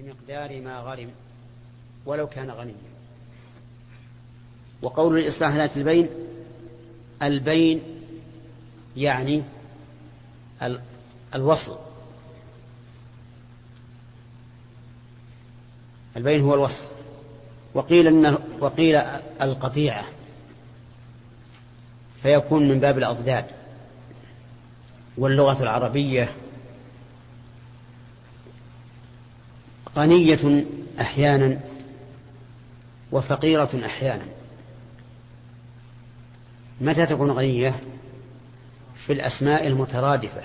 بمقدار ما غرم ولو كان غنيا. وقول الإصلاح ذات البين البين يعني الوصل. البين هو الوصل. وقيل إنه وقيل القطيعة فيكون من باب الأضداد. واللغة العربية غنية أحيانا وفقيرة أحيانا. متى تكون غنية؟ في الأسماء المترادفة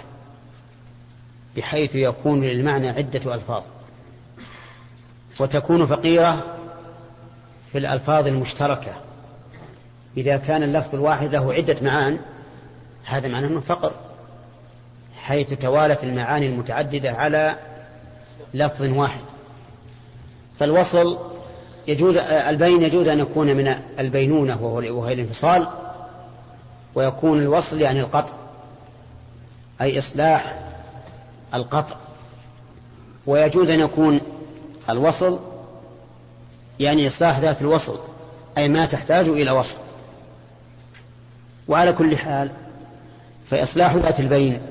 بحيث يكون للمعنى عدة ألفاظ. وتكون فقيرة في الألفاظ المشتركة. إذا كان اللفظ الواحد له عدة معان هذا معناه أنه فقر حيث توالت المعاني المتعددة على لفظ واحد. فالوصل يجوز البين يجوز أن يكون من البينونة وهو الانفصال ويكون الوصل يعني القطع أي إصلاح القطع. ويجوز أن يكون الوصل يعني إصلاح ذات الوصل أي ما تحتاج إلى وصل. وعلى كل حال فإصلاح ذات البين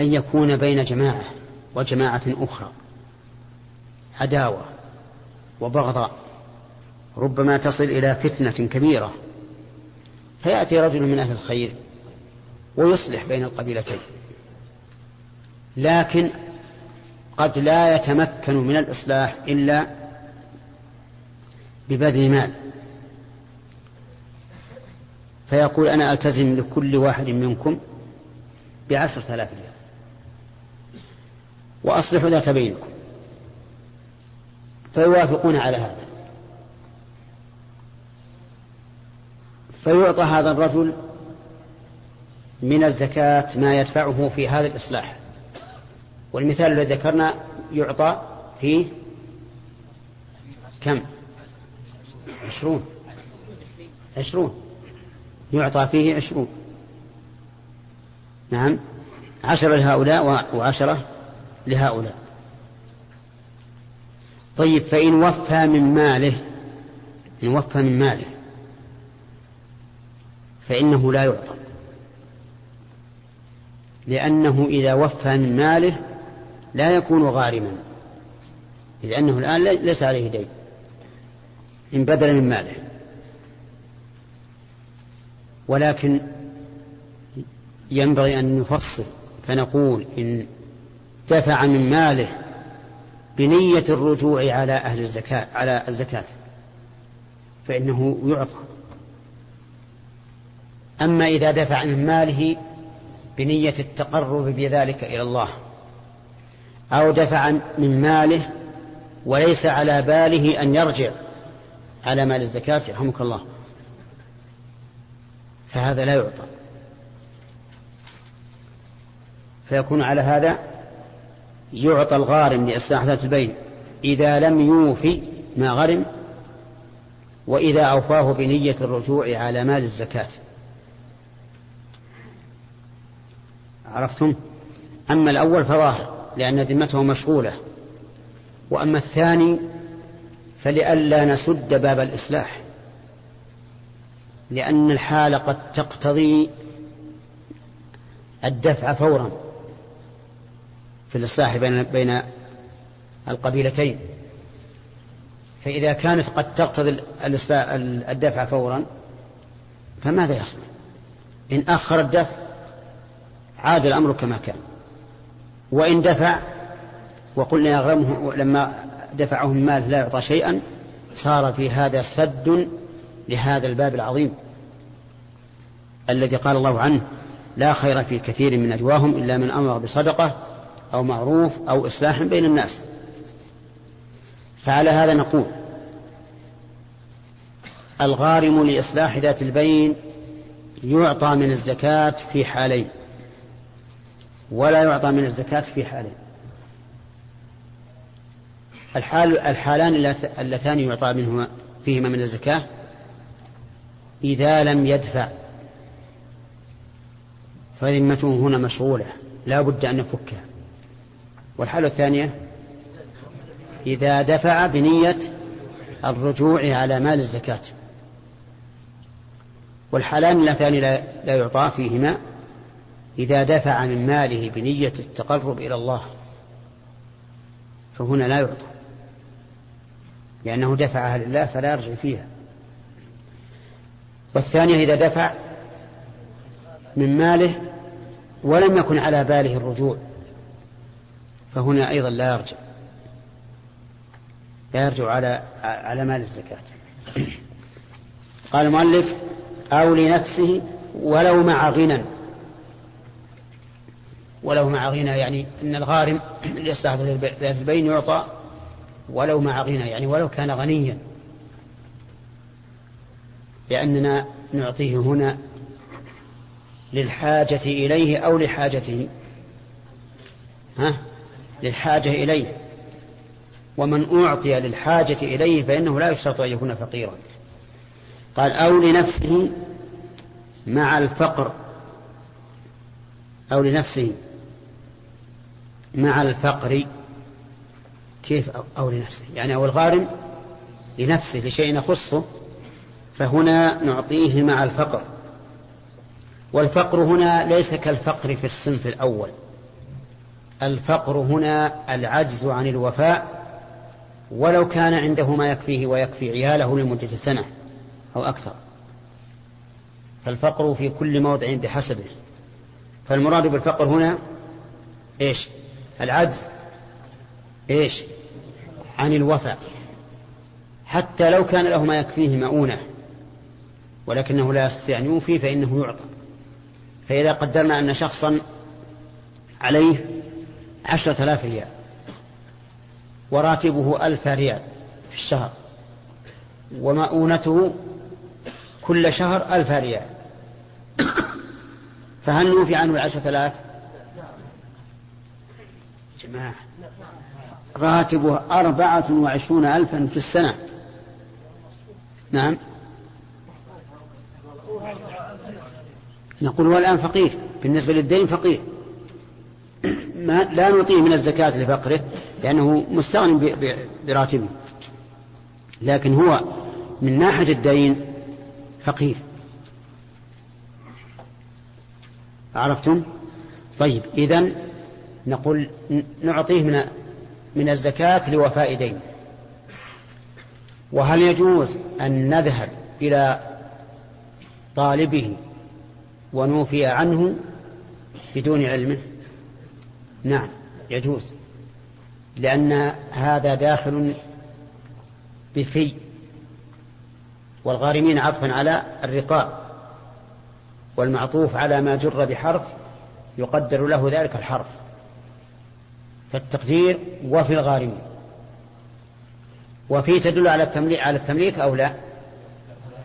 أن يكون بين جماعة وجماعة أخرى. عداوة وبغضاء ربما تصل إلى فتنة كبيرة. فيأتي رجل من أهل الخير ويصلح بين القبيلتين لكن قد لا يتمكن من الإصلاح إلا ببذل مال. فيقول أنا ألتزم لكل واحد منكم بعشرة آلاف ريال وأصلح ذات بينكم. فيوافقون على هذا. فيعطى هذا الرجل من الزكاة ما يدفعه في هذا الإصلاح. والمثال الذي ذكرنا يعطى فيه كم؟ عشرون. عشرون. يعطى فيه عشرون. نعم. عشرة لهؤلاء وعشرة لهؤلاء. طيب فإن وفى من ماله إن وفى من ماله فإنه لا يعطى. لأنه إذا وفى من ماله لا يكون غارما لأنه الآن ليس عليه دين إن بدل من ماله. ولكن ينبغي أن نفصل فنقول إن دفع من ماله بنية الرجوع على أهل الزكاة على الزكاة. فإنه يعطى. أما إذا دفع من ماله بنية التقرب بذلك إلى الله أو دفع من ماله وليس على باله أن يرجع على مال الزكاة يرحمك الله. فهذا لا يعطى. فيكون على هذا يعطى الغارم لإصلاح ذات البين إذا لم يوفي ما غرم وإذا أوفاه بنية الرجوع على مال الزكاة. عرفتم؟ أما الأول فظاهر لأن ذمته مشغولة. وأما الثاني فلئلا نسد باب الإصلاح لأن الحال قد تقتضي الدفع فورا. في الإصلاح بين بين القبيلتين. فإذا كانت قد تقتضي الدفع فورا فماذا يصنع؟ إن أخر الدفع عاد الأمر كما كان. وإن دفع وقلنا يغرمه لما دفعه المال لا يعطى شيئا صار في هذا سد لهذا الباب العظيم الذي قال الله عنه لا خير في كثير من أجواهم إلا من أمر بصدقة أو معروف أو إصلاح بين الناس. فعلى هذا نقول الغارم لإصلاح ذات البين يعطى من الزكاة في حالين ولا يعطى من الزكاة في حالين. الحال الحالان اللتان يعطى منهما فيهما من الزكاة إذا لم يدفع. فذمته هنا مشغولة لا بد أن يفكها والحالة الثانية إذا دفع بنية الرجوع على مال الزكاة. والحالان اللتان لا يعطى فيهما إذا دفع من ماله بنية التقرب إلى الله فهنا لا يعطى لأنه دفعها لله فلا يرجع فيها. والثانية إذا دفع من ماله ولم يكن على باله الرجوع فهنا أيضا لا يرجع. لا يرجع على على مال الزكاة. قال المؤلف أو لنفسه ولو مع غنى. ولو مع غنى يعني أن الغارم ليصلح ذات البين يعطى ولو مع غنى يعني ولو كان غنيا. لأننا نعطيه هنا للحاجة إليه أو لحاجته. ها؟ للحاجة إليه. ومن أعطي للحاجة إليه فإنه لا يشترط أن يكون فقيرا. قال أو لنفسه مع الفقر. أو لنفسه مع الفقر. كيف أو لنفسه؟ يعني أو الغارم لنفسه لشيء يخصه فهنا نعطيه مع الفقر. والفقر هنا ليس كالفقر في الصنف الأول. الفقر هنا العجز عن الوفاء ولو كان عنده ما يكفيه ويكفي عياله لمدة سنة أو أكثر. فالفقر في كل موضع بحسبه. فالمراد بالفقر هنا إيش؟ العجز. إيش؟ عن الوفاء. حتى لو كان له ما يكفيه مؤونة ولكنه لا يستطيع أن يوفي فإنه يعطى. فإذا قدرنا أن شخصا عليه عشرة آلاف ريال. وراتبه ألف ريال في الشهر. ومؤونته كل شهر ألف ريال. فهل نوفي عنه العشرة آلاف؟ جماعة راتبه أربعة وعشرون ألفا في السنة. نعم. نقول هو الآن فقير. بالنسبة للدين فقير. ما لا نعطيه من الزكاة لفقره لأنه مستغن براتبه. لكن هو من ناحية الدين فقير. عرفتم؟ طيب إذن نقول نعطيه من من الزكاة لوفاء دين. وهل يجوز أن نذهب إلى طالبه ونوفي عنه بدون علمه؟ نعم يجوز. لأن هذا داخل بفي والغارمين عطفا على الرقاب والمعطوف على ما جر بحرف يقدر له ذلك الحرف. فالتقدير وفي الغارمين. وفي تدل على التمليك على التمليك أو لا؟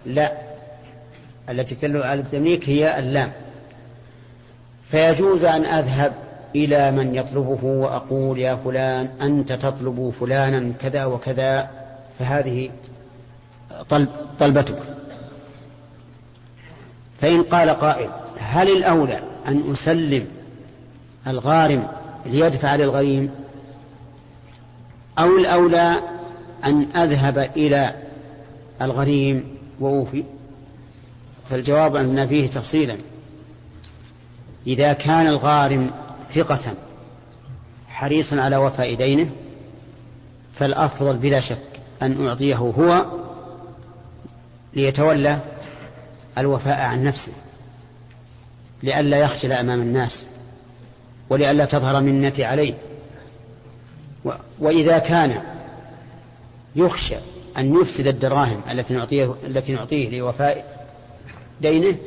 لا. التي تدل على التمليك هي اللام. فيجوز أن أذهب إلى من يطلبه وأقول يا فلان أنت تطلب فلانا كذا وكذا فهذه طلب طلبتك. فإن قال قائل هل الأولى أن أسلم الغارم ليدفع للغريم؟ أو الأولى أن أذهب إلى الغريم وأوفي؟ فالجواب أن فيه تفصيلا. إذا كان الغارم ثقة حريصا على وفاء دينه فالأفضل بلا شك أن أعطيه هو ليتولى الوفاء عن نفسه لئلا يخجل أمام الناس ولئلا تظهر منتي عليه. وإذا كان يخشى أن يفسد الدراهم التي نعطيه التي نعطيه لوفاء دينه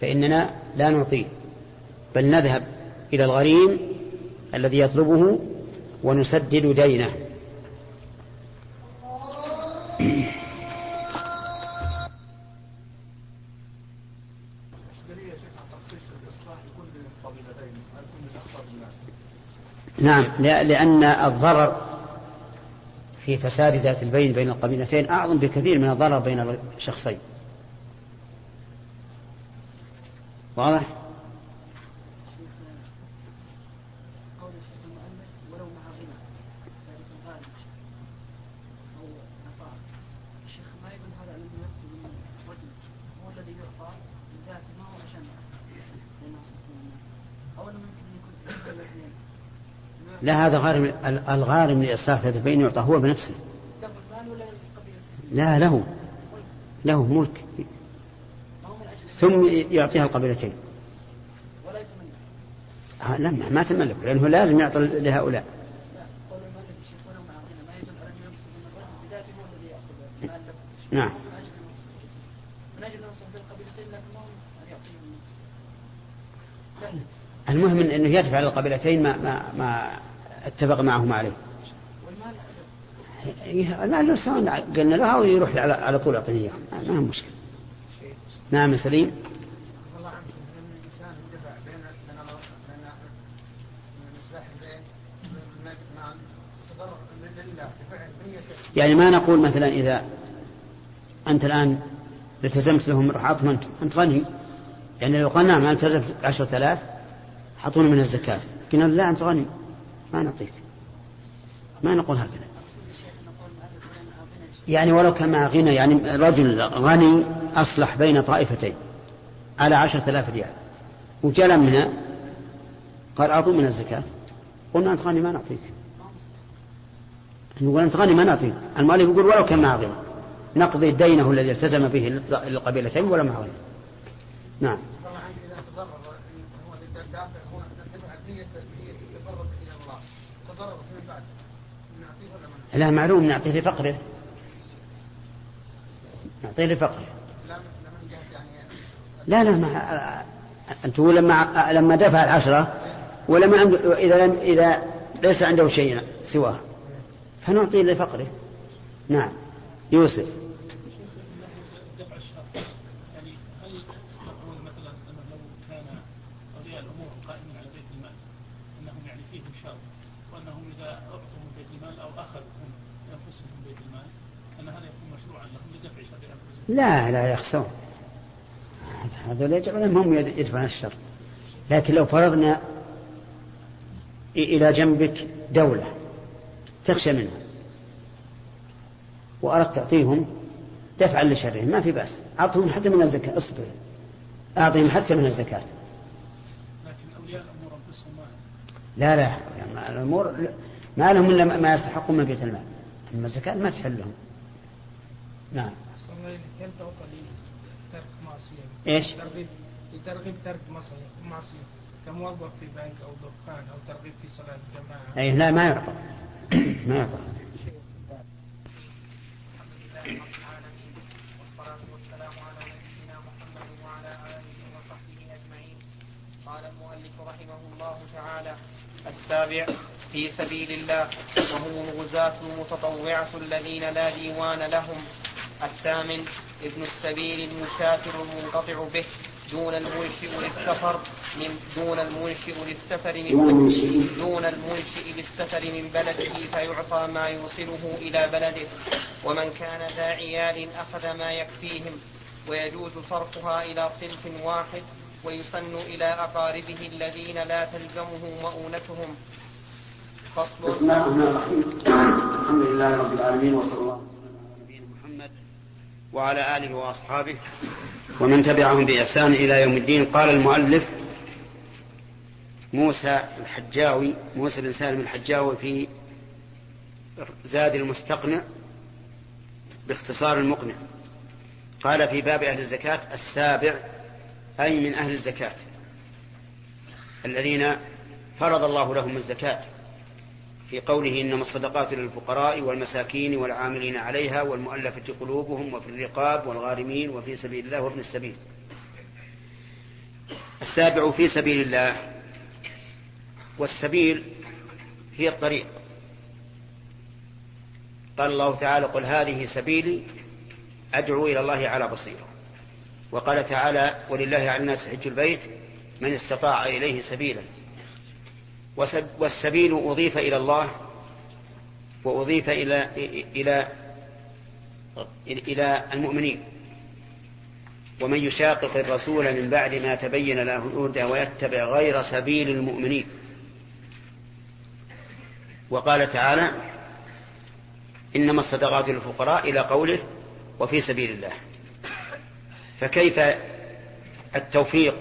فإننا لا نعطيه بل نذهب إلى الغريم الذي يطلبه ونسدد دينه نعم لأن الضرر في فساد ذات البين بين القبيلتين أعظم بكثير من الضرر بين الشخصين واضح؟ لا هذا غارم الغارم لإصلاح البين يعطى هو بنفسه. لا له له ملك. ثم يعطيها القبيلتين. لا ما تملك لأنه لازم يعطي لهؤلاء. نعم. المهم إنه يدفع على القبيلتين ما ما ما اتفق معهما عليه. لا لا سواء قلنا له أو يروح على طول يعطيني اياهم ما هو مشكلة. نعم سليم. يعني ما نقول مثلا إذا أنت الآن التزمت لهم أعطهم أنت أنت غني يعني لو قال نعم أنا التزمت عشرة آلاف أعطوني من الزكاة قلنا لا أنت غني ما نعطيك ما نقول هكذا. يعني ولو مع غنى يعني رجل غني أصلح بين طائفتين على عشرة آلاف ريال. وجاء منا قال أعطوا من الزكاة. قلنا أنت غني ما نعطيك. نقول أنت غني ما نعطيك. المؤلف يقول ولو كان غنى. نقضي دينه الذي التزم به للقبيلتين ولا مع غنى. نعم. لا معلوم نعطيه لفقره. نعطيه لفقره. لا لا ما أنت لما لما دفع العشرة ولما عنده إذا لم إذا ليس عنده شيء سواه فنعطيه لفقره. نعم. يوسف. لا لا يخسون هذول يجعلون هم يدفعون الشر. لكن لو فرضنا إلى جنبك دولة تخشى منها وأردت تعطيهم دفعا لشرهم ما في بأس. أعطهم حتى من الزكاة اصبر. أعطهم حتى من الزكاة. لكن أولياء الأمور أنفسهم لا لا. يعني الأمور ما لهم إلا ما يستحقون من بيت المال. أما الزكاة ما تحل لهم نعم. هل تعطى لترك معصية إيش؟ ترغيب لترغيب ترك معصية كموظف في بنك أو دكان أو ترغيب في صلاة الجماعة أي لا ما يعطى ما يعطى قال المؤلف رحمه الله تعالى السابع في سبيل الله وهم الغزاة المتطوعة الذين لا ديوان لهم. الثامن ابن السبيل المسافر المنقطع به دون المنشئ للسفر من دون المنشئ للسفر من دون المنشئ. للسفر من بلده فيعطى ما يوصله إلى بلده. ومن كان ذا عيال أخذ ما يكفيهم. ويجوز صرفها إلى صنف واحد ويسن إلى أقاربه الذين لا تلزمه مؤونتهم. فصل بسم الله الرحمن الرحيم. الحمد لله رب العالمين وصلى الله وعلى آله وأصحابه ومن تبعهم بإحسان إلى يوم الدين. قال المؤلف موسى الحجاوي موسى بن سالم الحجاوي في زاد المستقنع باختصار المقنع. قال في باب أهل الزكاة السابع أي من أهل الزكاة الذين فرض الله لهم الزكاة. في قوله إنما الصدقات للفقراء والمساكين والعاملين عليها والمؤلفة قلوبهم وفي الرقاب والغارمين وفي سبيل الله وابن السبيل. السابع في سبيل الله. والسبيل هي الطريق. قال الله تعالى قل هذه سبيلي أدعو إلى الله على بصيرة. وقال تعالى ولله على الناس حج البيت من استطاع إليه سبيلا. والسبيل أضيف إلى الله وأضيف إلى إلى إلى المؤمنين. ومن يشاقق الرسول من بعد ما تبين له الهدى ويتبع غير سبيل المؤمنين. وقال تعالى إنما الصدقات للفقراء إلى قوله وفي سبيل الله. فكيف التوفيق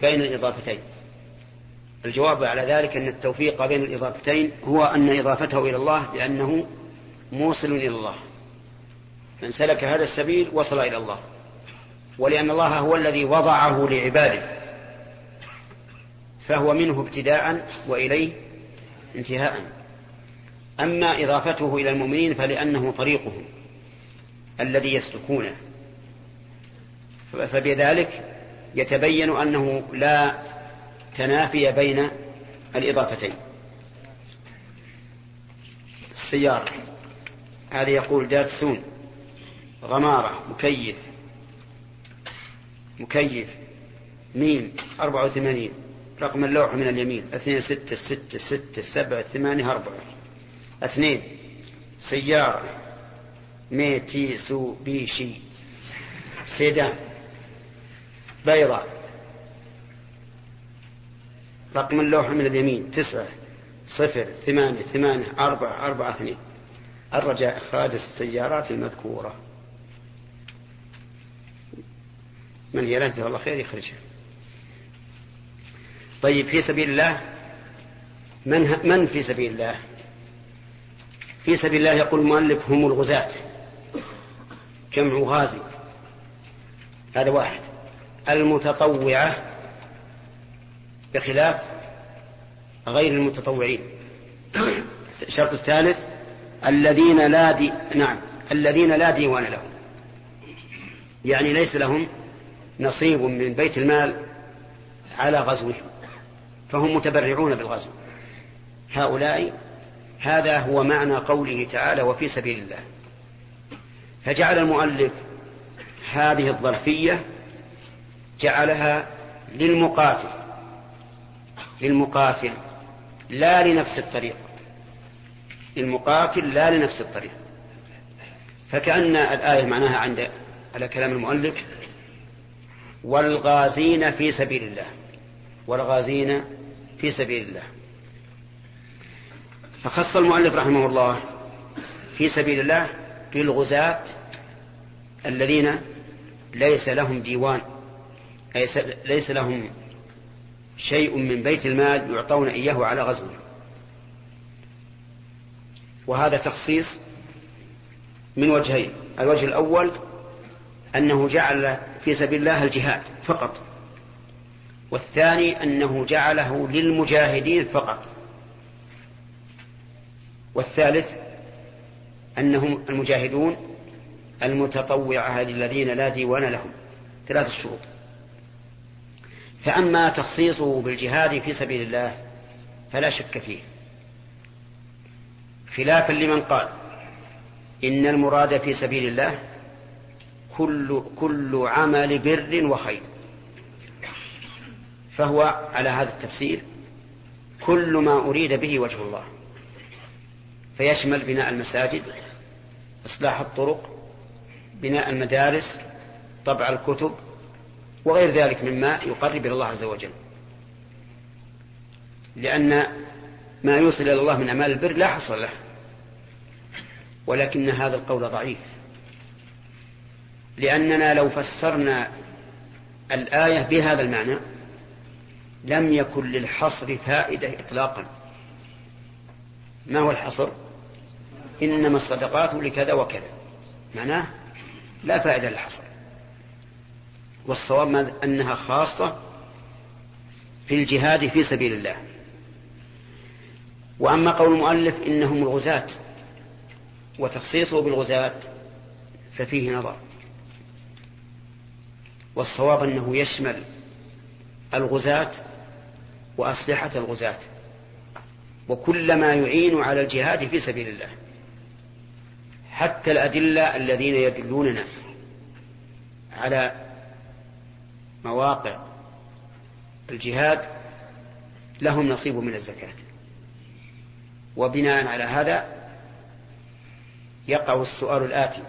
بين الإضافتين؟ الجواب على ذلك أن التوفيق بين الإضافتين هو أن إضافته إلى الله لأنه موصل إلى الله. من سلك هذا السبيل وصل إلى الله. ولأن الله هو الذي وضعه لعباده. فهو منه ابتداء وإليه انتهاء. أما إضافته إلى المؤمنين فلأنه طريقهم الذي يسلكونه. فبذلك يتبين أنه لا تنافي بين الإضافتين. السيارة هذا يقول داتسون غمارة مكيف. مكيف. ميم أربعة وثمانين. رقم اللوح من اليمين. اثنين ستة ستة ستة سبعة ثمانية أربعة. اثنين سيارة. ميتي سو بيشي سيدان. بيضاء. رقم اللوحة من اليمين تسعة صفر ثمانية ثمانية أربعة أربعة اثنين. الرجاء إخراج السيارات المذكورة. من هي؟ لا الله خير يخرجها. طيب في سبيل الله من, من في سبيل الله؟ في سبيل الله يقول المؤلف هم الغزاة. جمع غازي. هذا واحد. المتطوعة بخلاف غير المتطوعين. الشرط الثالث الذين لا دي نعم الذين لا ديوان لهم. يعني ليس لهم نصيب من بيت المال على غزوهم فهم متبرعون بالغزو. هؤلاء هذا هو معنى قوله تعالى وفي سبيل الله فجعل المؤلف هذه الظرفية جعلها للمقاتل. للمقاتل لا لنفس الطريق. للمقاتل لا لنفس الطريق. فكأن الآية معناها عند على كلام المؤلف والغازين في سبيل الله. والغازين في سبيل الله. فخص المؤلف رحمه الله في سبيل الله بالغزاة الذين ليس لهم ديوان ليس لهم شيء من بيت المال يعطون إياه على غزوه. وهذا تخصيص من وجهين. الوجه الأول أنه جعل في سبيل الله الجهاد فقط. والثاني أنه جعله للمجاهدين فقط. والثالث أنهم المجاهدون المتطوعة للذين لا ديوان لهم. ثلاث شروط. فأما تخصيصه بالجهاد في سبيل الله فلا شك فيه. خلافا لمن قال إن المراد في سبيل الله كل كل عمل بر وخير. فهو على هذا التفسير كل ما أريد به وجه الله. فيشمل بناء المساجد إصلاح الطرق بناء المدارس طبع الكتب وغير ذلك مما يقرب إلى الله عز وجل. لأن ما يوصل إلى الله من أعمال البر لا حصر له ولكن هذا القول ضعيف. لأننا لو فسرنا الآية بهذا المعنى لم يكن للحصر فائدة إطلاقا. ما هو الحصر؟ إنما الصدقات لكذا وكذا. معناه لا فائدة للحصر. والصواب أنها خاصة في الجهاد في سبيل الله. وأما قول المؤلف إنهم الغزاة وتخصيصه بالغزاة ففيه نظر. والصواب أنه يشمل الغزاة وأسلحة الغزاة وكل ما يعين على الجهاد في سبيل الله حتى الأدلة الذين يدلوننا على مواقع الجهاد لهم نصيب من الزكاة. وبناء على هذا يقع السؤال الآتي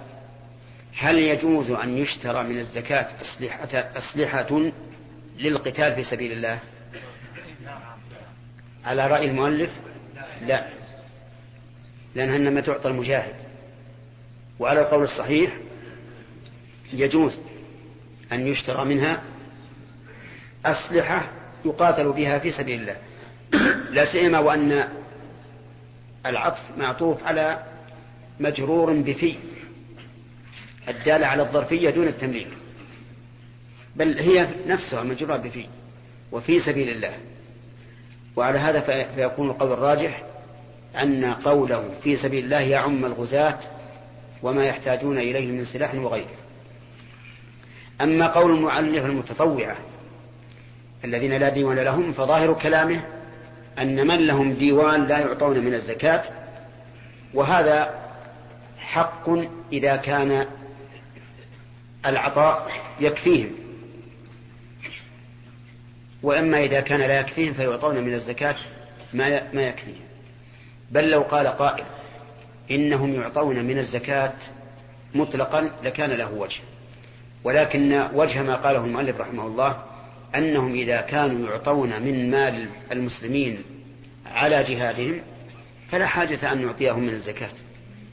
هل يجوز أن يشترى من الزكاة أسلحة, أسلحة للقتال في سبيل الله؟ على رأي المؤلف لا. لأنها إنما تعطى المجاهد. وعلى القول الصحيح يجوز أن يشترى منها أسلحة يقاتل بها في سبيل الله. لا سيما وأن العطف معطوف على مجرور بفي الدالة على الظرفية دون التمرير بل هي نفسها مجرورة بفي وفي سبيل الله. وعلى هذا فيكون القول الراجح أن قوله في سبيل الله يعم الغزاة وما يحتاجون إليه من سلاح وغيره. أما قول المعلف المتطوعة الذين لا ديوان لهم فظاهر كلامه أن من لهم ديوان لا يعطون من الزكاة وهذا حق إذا كان العطاء يكفيهم. وأما إذا كان لا يكفيهم فيعطون من الزكاة ما ما يكفيهم. بل لو قال قائل إنهم يعطون من الزكاة مطلقا لكان له وجه. ولكن وجه ما قاله المؤلف رحمه الله أنهم إذا كانوا يعطون من مال المسلمين على جهادهم فلا حاجة أن نعطيهم من الزكاة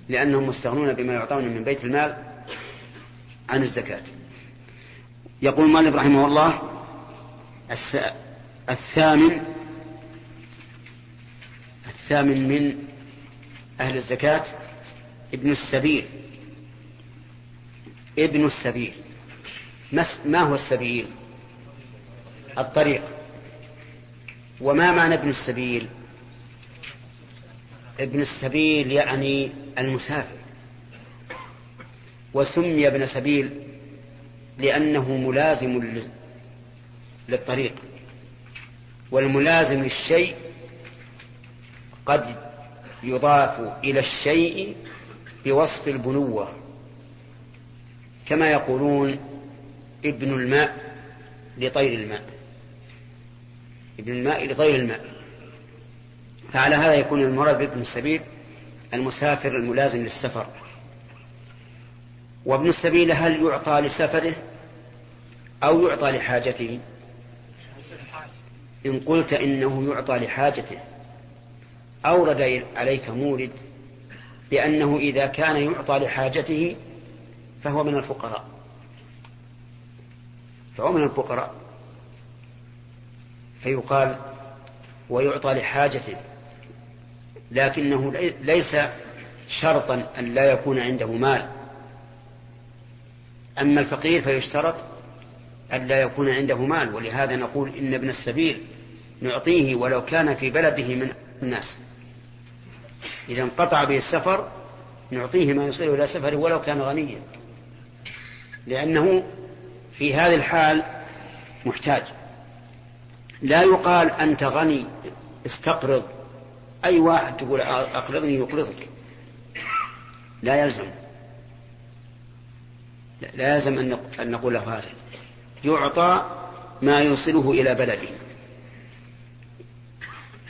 لأنهم مستغنون بما يعطون من بيت المال عن الزكاة. يقول المؤلف رحمه الله الثامن الثامن من أهل الزكاة ابن السبيل. ابن السبيل. ما هو السبيل؟ الطريق. وما معنى ابن السبيل؟ ابن السبيل يعني المسافر. وسمي ابن سبيل لأنه ملازم للطريق. والملازم للشيء قد يضاف إلى الشيء بوصف البنوة. كما يقولون ابن الماء لطير الماء. ابن الماء لطير الماء. فعلى هذا يكون المراد بابن السبيل المسافر الملازم للسفر. وابن السبيل هل يعطى لسفره أو يعطى لحاجته؟ إن قلت إنه يعطى لحاجته. أورد عليك مورد بأنه إذا كان يعطى لحاجته فهو من الفقراء. فهو من الفقراء. فيقال ويعطى لحاجته لكنه ليس شرطا أن لا يكون عنده مال. أما الفقير فيشترط أن لا يكون عنده مال ولهذا نقول إن ابن السبيل نعطيه ولو كان في بلده من الناس. إذا انقطع به السفر نعطيه ما يصير إلى سفره ولو كان غنيا. لأنه في هذه الحال محتاج. لا يقال أنت غني استقرض. أي واحد تقول أقرضني يقرضك. لا يلزم. لا يلزم أن نقول له هذا. يعطى ما يوصله إلى بلده.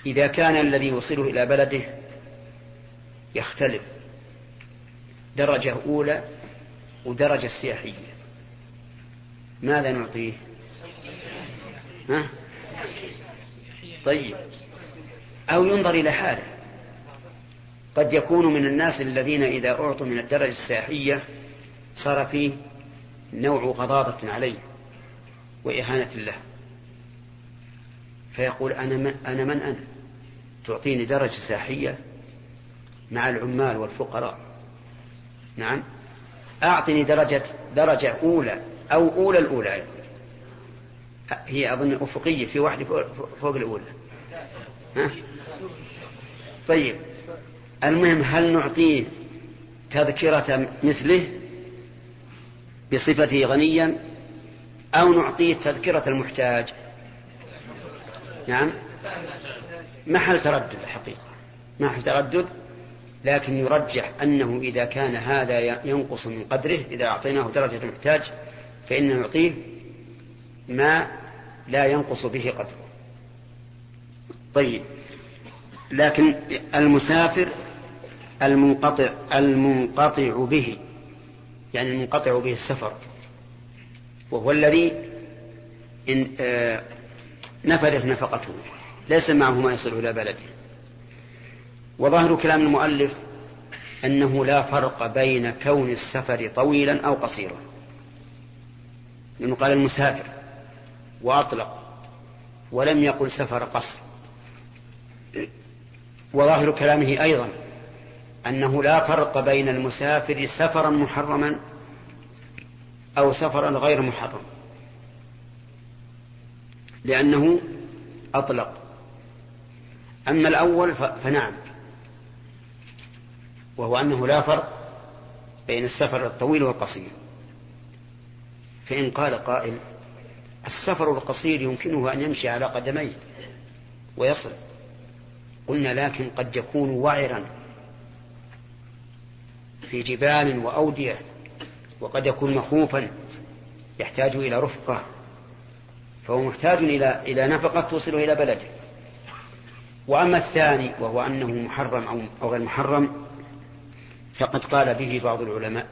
إذا كان الذي يوصله إلى بلده يختلف. درجة أولى ودرجة سياحية. ماذا نعطيه؟ ها؟ طيب. أو ينظر إلى حاله. قد يكون من الناس الذين إذا أعطوا من الدرجة السياحية صار فيه نوع غضاضة عليه وإهانة له. فيقول أنا من أنا, من أنا؟ تعطيني درجة سياحية مع العمال والفقراء. نعم. أعطني درجة درجة أولى أو أولى الأولى هي أظن أفقية في واحدة فوق الأولى. ها؟ طيب. المهم هل نعطيه تذكرة مثله بصفته غنيا أو نعطيه تذكرة المحتاج؟ نعم. محل تردد الحقيقة. محل تردد لكن يرجح أنه إذا كان هذا ينقص من قدره إذا أعطيناه درجة المحتاج فإنه يعطيه ما لا ينقص به قدره. طيب. لكن المسافر المنقطع المنقطع به يعني المنقطع به السفر وهو الذي إن آه نفذت نفقته ليس معه ما يصل إلى بلده. وظاهر كلام المؤلف أنه لا فرق بين كون السفر طويلا أو قصيرا لأنه قال المسافر. وأطلق ولم يقل سفر قصر. وظاهر كلامه أيضا أنه لا فرق بين المسافر سفرا محرما أو سفرا غير محرم لأنه أطلق. أما الأول فنعم وهو أنه لا فرق بين السفر الطويل والقصير. فإن قال قائل السفر القصير يمكنه أن يمشي على قدميه ويصل. قلنا لكن قد يكون وعرا في جبال وأودية وقد يكون مخوفا يحتاج إلى رفقة فهو محتاج إلى إلى نفقة توصله إلى بلده. وأما الثاني وهو أنه محرم أو غير محرم فقد قال به بعض العلماء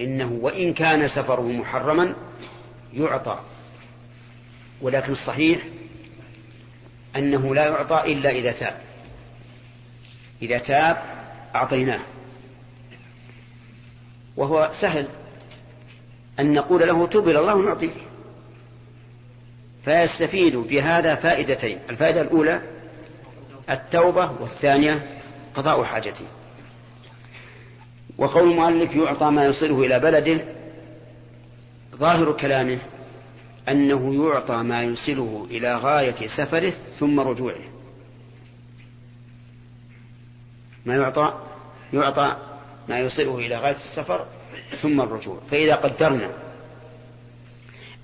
إنه وإن كان سفره محرما يعطى. ولكن الصحيح أنه لا يعطى إلا إذا تاب. إذا تاب أعطيناه. وهو سهل أن نقول له تب إلى الله ونعطيك فيستفيد بهذا فائدتين. الفائدة الأولى التوبة والثانية قضاء حاجته. وقول المؤلف يعطى ما يصله إلى بلده ظاهر كلامه أنه يعطى ما يوصله إلى غاية سفره ثم رجوعه. ما يعطى؟ يعطى ما يوصله إلى غاية السفر ثم الرجوع. فإذا قدرنا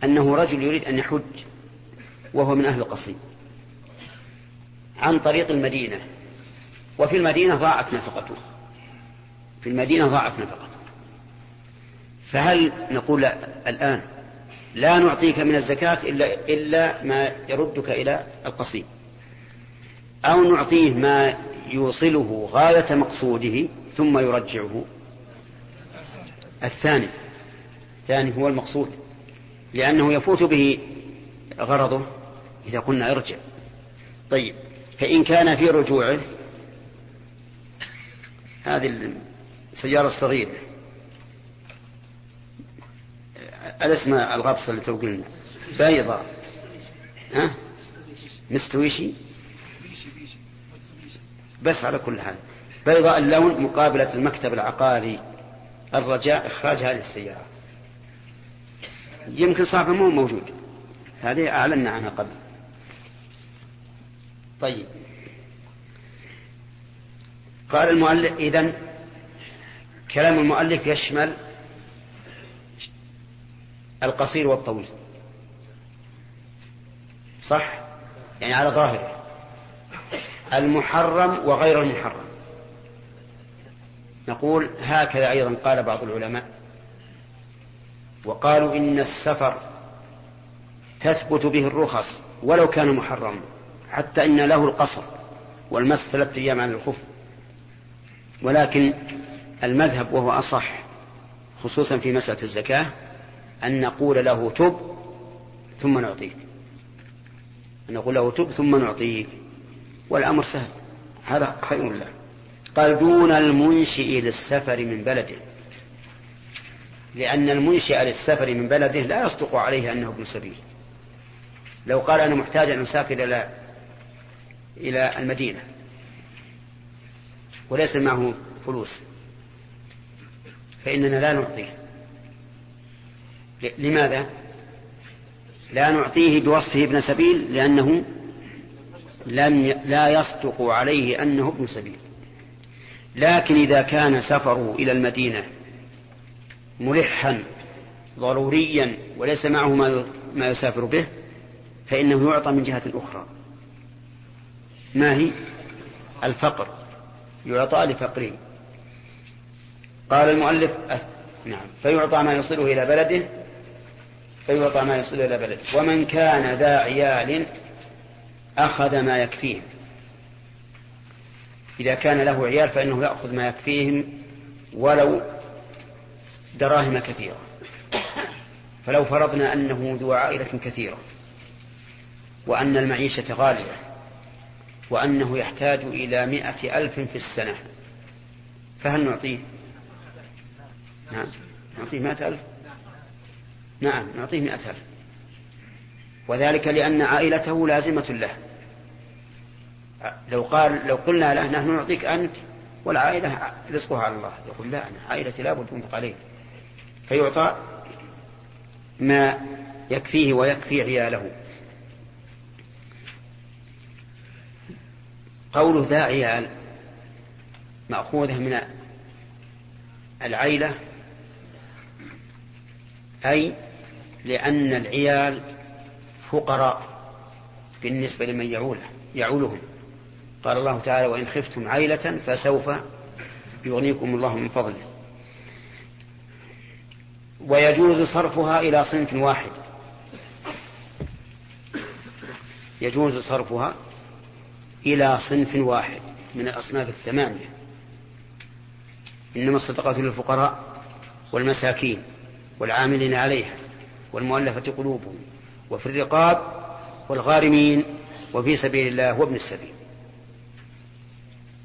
أنه رجل يريد أن يحج وهو من أهل القصيم عن طريق المدينة وفي المدينة ضاعت نفقته. في المدينة ضاعت نفقته. فهل نقول الآن لا نعطيك من الزكاة إلا, إلا ما يردك إلى القصيم؟ أو نعطيه ما يوصله غاية مقصوده ثم يرجعه؟ الثاني الثاني هو المقصود لأنه يفوت به غرضه إذا قلنا ارجع. طيب فإن كان في رجوعه هذه السيارة الصغيرة. الاسم الغبصة اللي توقلنا بيضاء ها؟ مستويشي؟ بس على كل حال. بيضاء اللون مقابلة المكتب العقاري. الرجاء إخراج هذه السيارة. يمكن صاحبه مو موجود. هذه أعلنا عنها قبل. طيب. قال المؤلف إذن كلام المؤلف يشمل القصير والطويل. صح؟ يعني على ظاهره المحرم وغير المحرم. نقول هكذا أيضا قال بعض العلماء. وقالوا إن السفر تثبت به الرخص ولو كان محرما حتى إن له القصر والمس ثلاثة أيام عن الخف. ولكن المذهب وهو أصح خصوصا في مسألة الزكاة أن نقول له تب ثم نعطيك. أن نقول له تب ثم نعطيك. والأمر سهل. هذا خير له. قال دون المنشئ للسفر من بلده. لأن المنشئ للسفر من بلده لا يصدق عليه أنه ابن سبيل. لو قال أنا محتاج أن أسافر إلى إلى المدينة. وليس معه فلوس. فإننا لا نعطيه. لماذا؟ لا نعطيه بوصفه ابن سبيل لأنه لم لا يصدق عليه أنه ابن سبيل. لكن إذا كان سفره إلى المدينة ملحا ضروريا وليس معه ما يسافر به فإنه يعطى من جهة أخرى. ما هي؟ الفقر. يعطى لفقره قال المؤلف نعم فيعطى ما يصله إلى بلده فيعطى ما يصله إلى بلده. ومن كان ذا عيال أخذ ما يكفيهم. إذا كان له عيال فإنه يأخذ ما يكفيهم ولو دراهم كثيرة. فلو فرضنا أنه ذو عائلة كثيرة وأن المعيشة غالية وأنه يحتاج إلى مائة ألف في السنة فهل نعطيه؟ نعم نعطيه مائة ألف. نعم نعطيه مائة ألف. وذلك لأن عائلته لازمة له. لو قال لو قلنا له نحن نعطيك أنت والعائلة رزقها على الله. يقول لا أنا عائلتي لابد أنفق عليه فيعطى ما يكفيه ويكفي عياله. قوله ذا عيال مأخوذة من العيلة أي لأن العيال فقراء بالنسبة لمن يعوله يعولهم. قال الله تعالى وإن خفتم عيلة فسوف يغنيكم الله من فضله. ويجوز صرفها إلى صنف واحد. يجوز صرفها إلى صنف واحد من الأصناف الثمانية. إنما الصدقات للفقراء والمساكين والعاملين عليها. والمؤلفة قلوبهم وفي الرقاب والغارمين وفي سبيل الله وابن السبيل.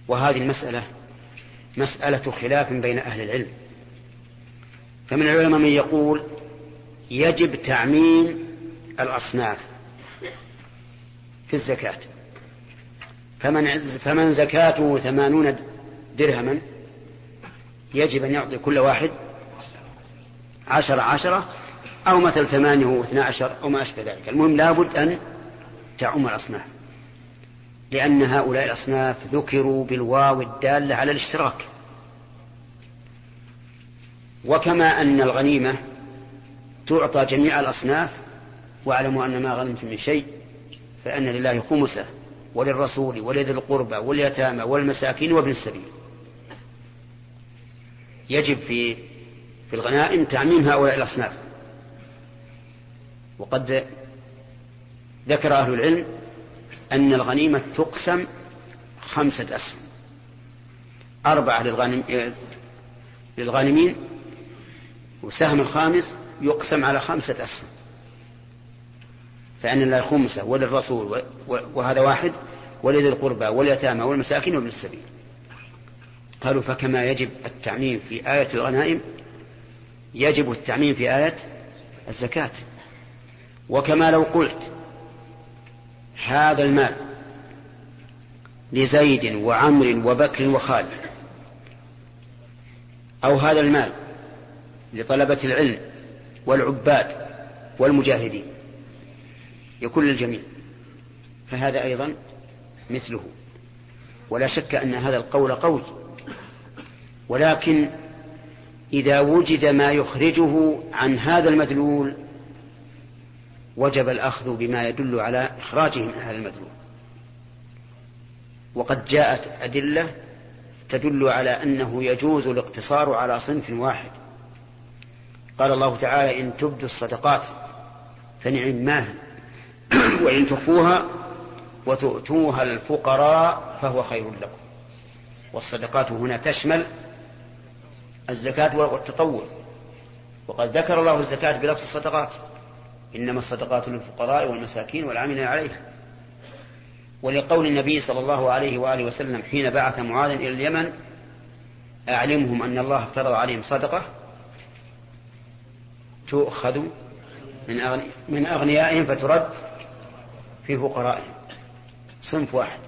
وهذه المسألة مسألة خلاف بين أهل العلم. فمن العلماء من يقول يجب تعميم الأصناف في الزكاة. فمن فمن زكاته ثمانون درهما يجب أن يعطي كل واحد عشر عشرة أو مثل ثمانية واثنى عشر أو ما أشبه ذلك. المهم لابد أن تعم الأصناف لأن هؤلاء الأصناف ذكروا بالواو الدالة على الاشتراك. وكما أن الغنيمة تعطى جميع الأصناف واعلموا أن ما غنمتم من شيء فأن لله خمسة وللرسول ولذي القربى واليتامى والمساكين وابن السبيل. يجب في في الغنائم تعميم هؤلاء الأصناف. وقد ذكر أهل العلم أن الغنيمة تقسم خمسة أسهم. أربعة للغانم للغانمين وسهم الخامس يقسم على خمسة أسهم. فأن الله خمسة وللرسول وهذا واحد ولذي القربى واليتامى والمساكين وابن السبيل. قالوا فكما يجب التعميم في آية الغنائم يجب التعميم في آية الزكاة. وكما لو قلت هذا المال لزيد وعمر وبكر وخالد أو هذا المال لطلبة العلم والعباد والمجاهدين يكون للجميع فهذا أيضا مثله ولا شك أن هذا القول قوي ولكن إذا وجد ما يخرجه عن هذا المدلول وجب الأخذ بما يدل على إخراجه من هذا المدلول وقد جاءت أدلة تدل على أنه يجوز الاقتصار على صنف واحد. قال الله تعالى إن تبدوا الصدقات فنعم ما وإن تخفوها وتؤتوها الفقراء فهو خير لكم. والصدقات هنا تشمل الزكاة والتطوع. وقد ذكر الله الزكاة بلفظ الصدقات. إنما الصدقات للفقراء والمساكين والعاملين عليها. ولقول النبي صلى الله عليه وآله وسلم حين بعث معاذ إلى اليمن أعلمهم أن الله افترض عليهم صدقة تؤخذ من من أغنيائهم فترد في فقرائهم. صنف واحد.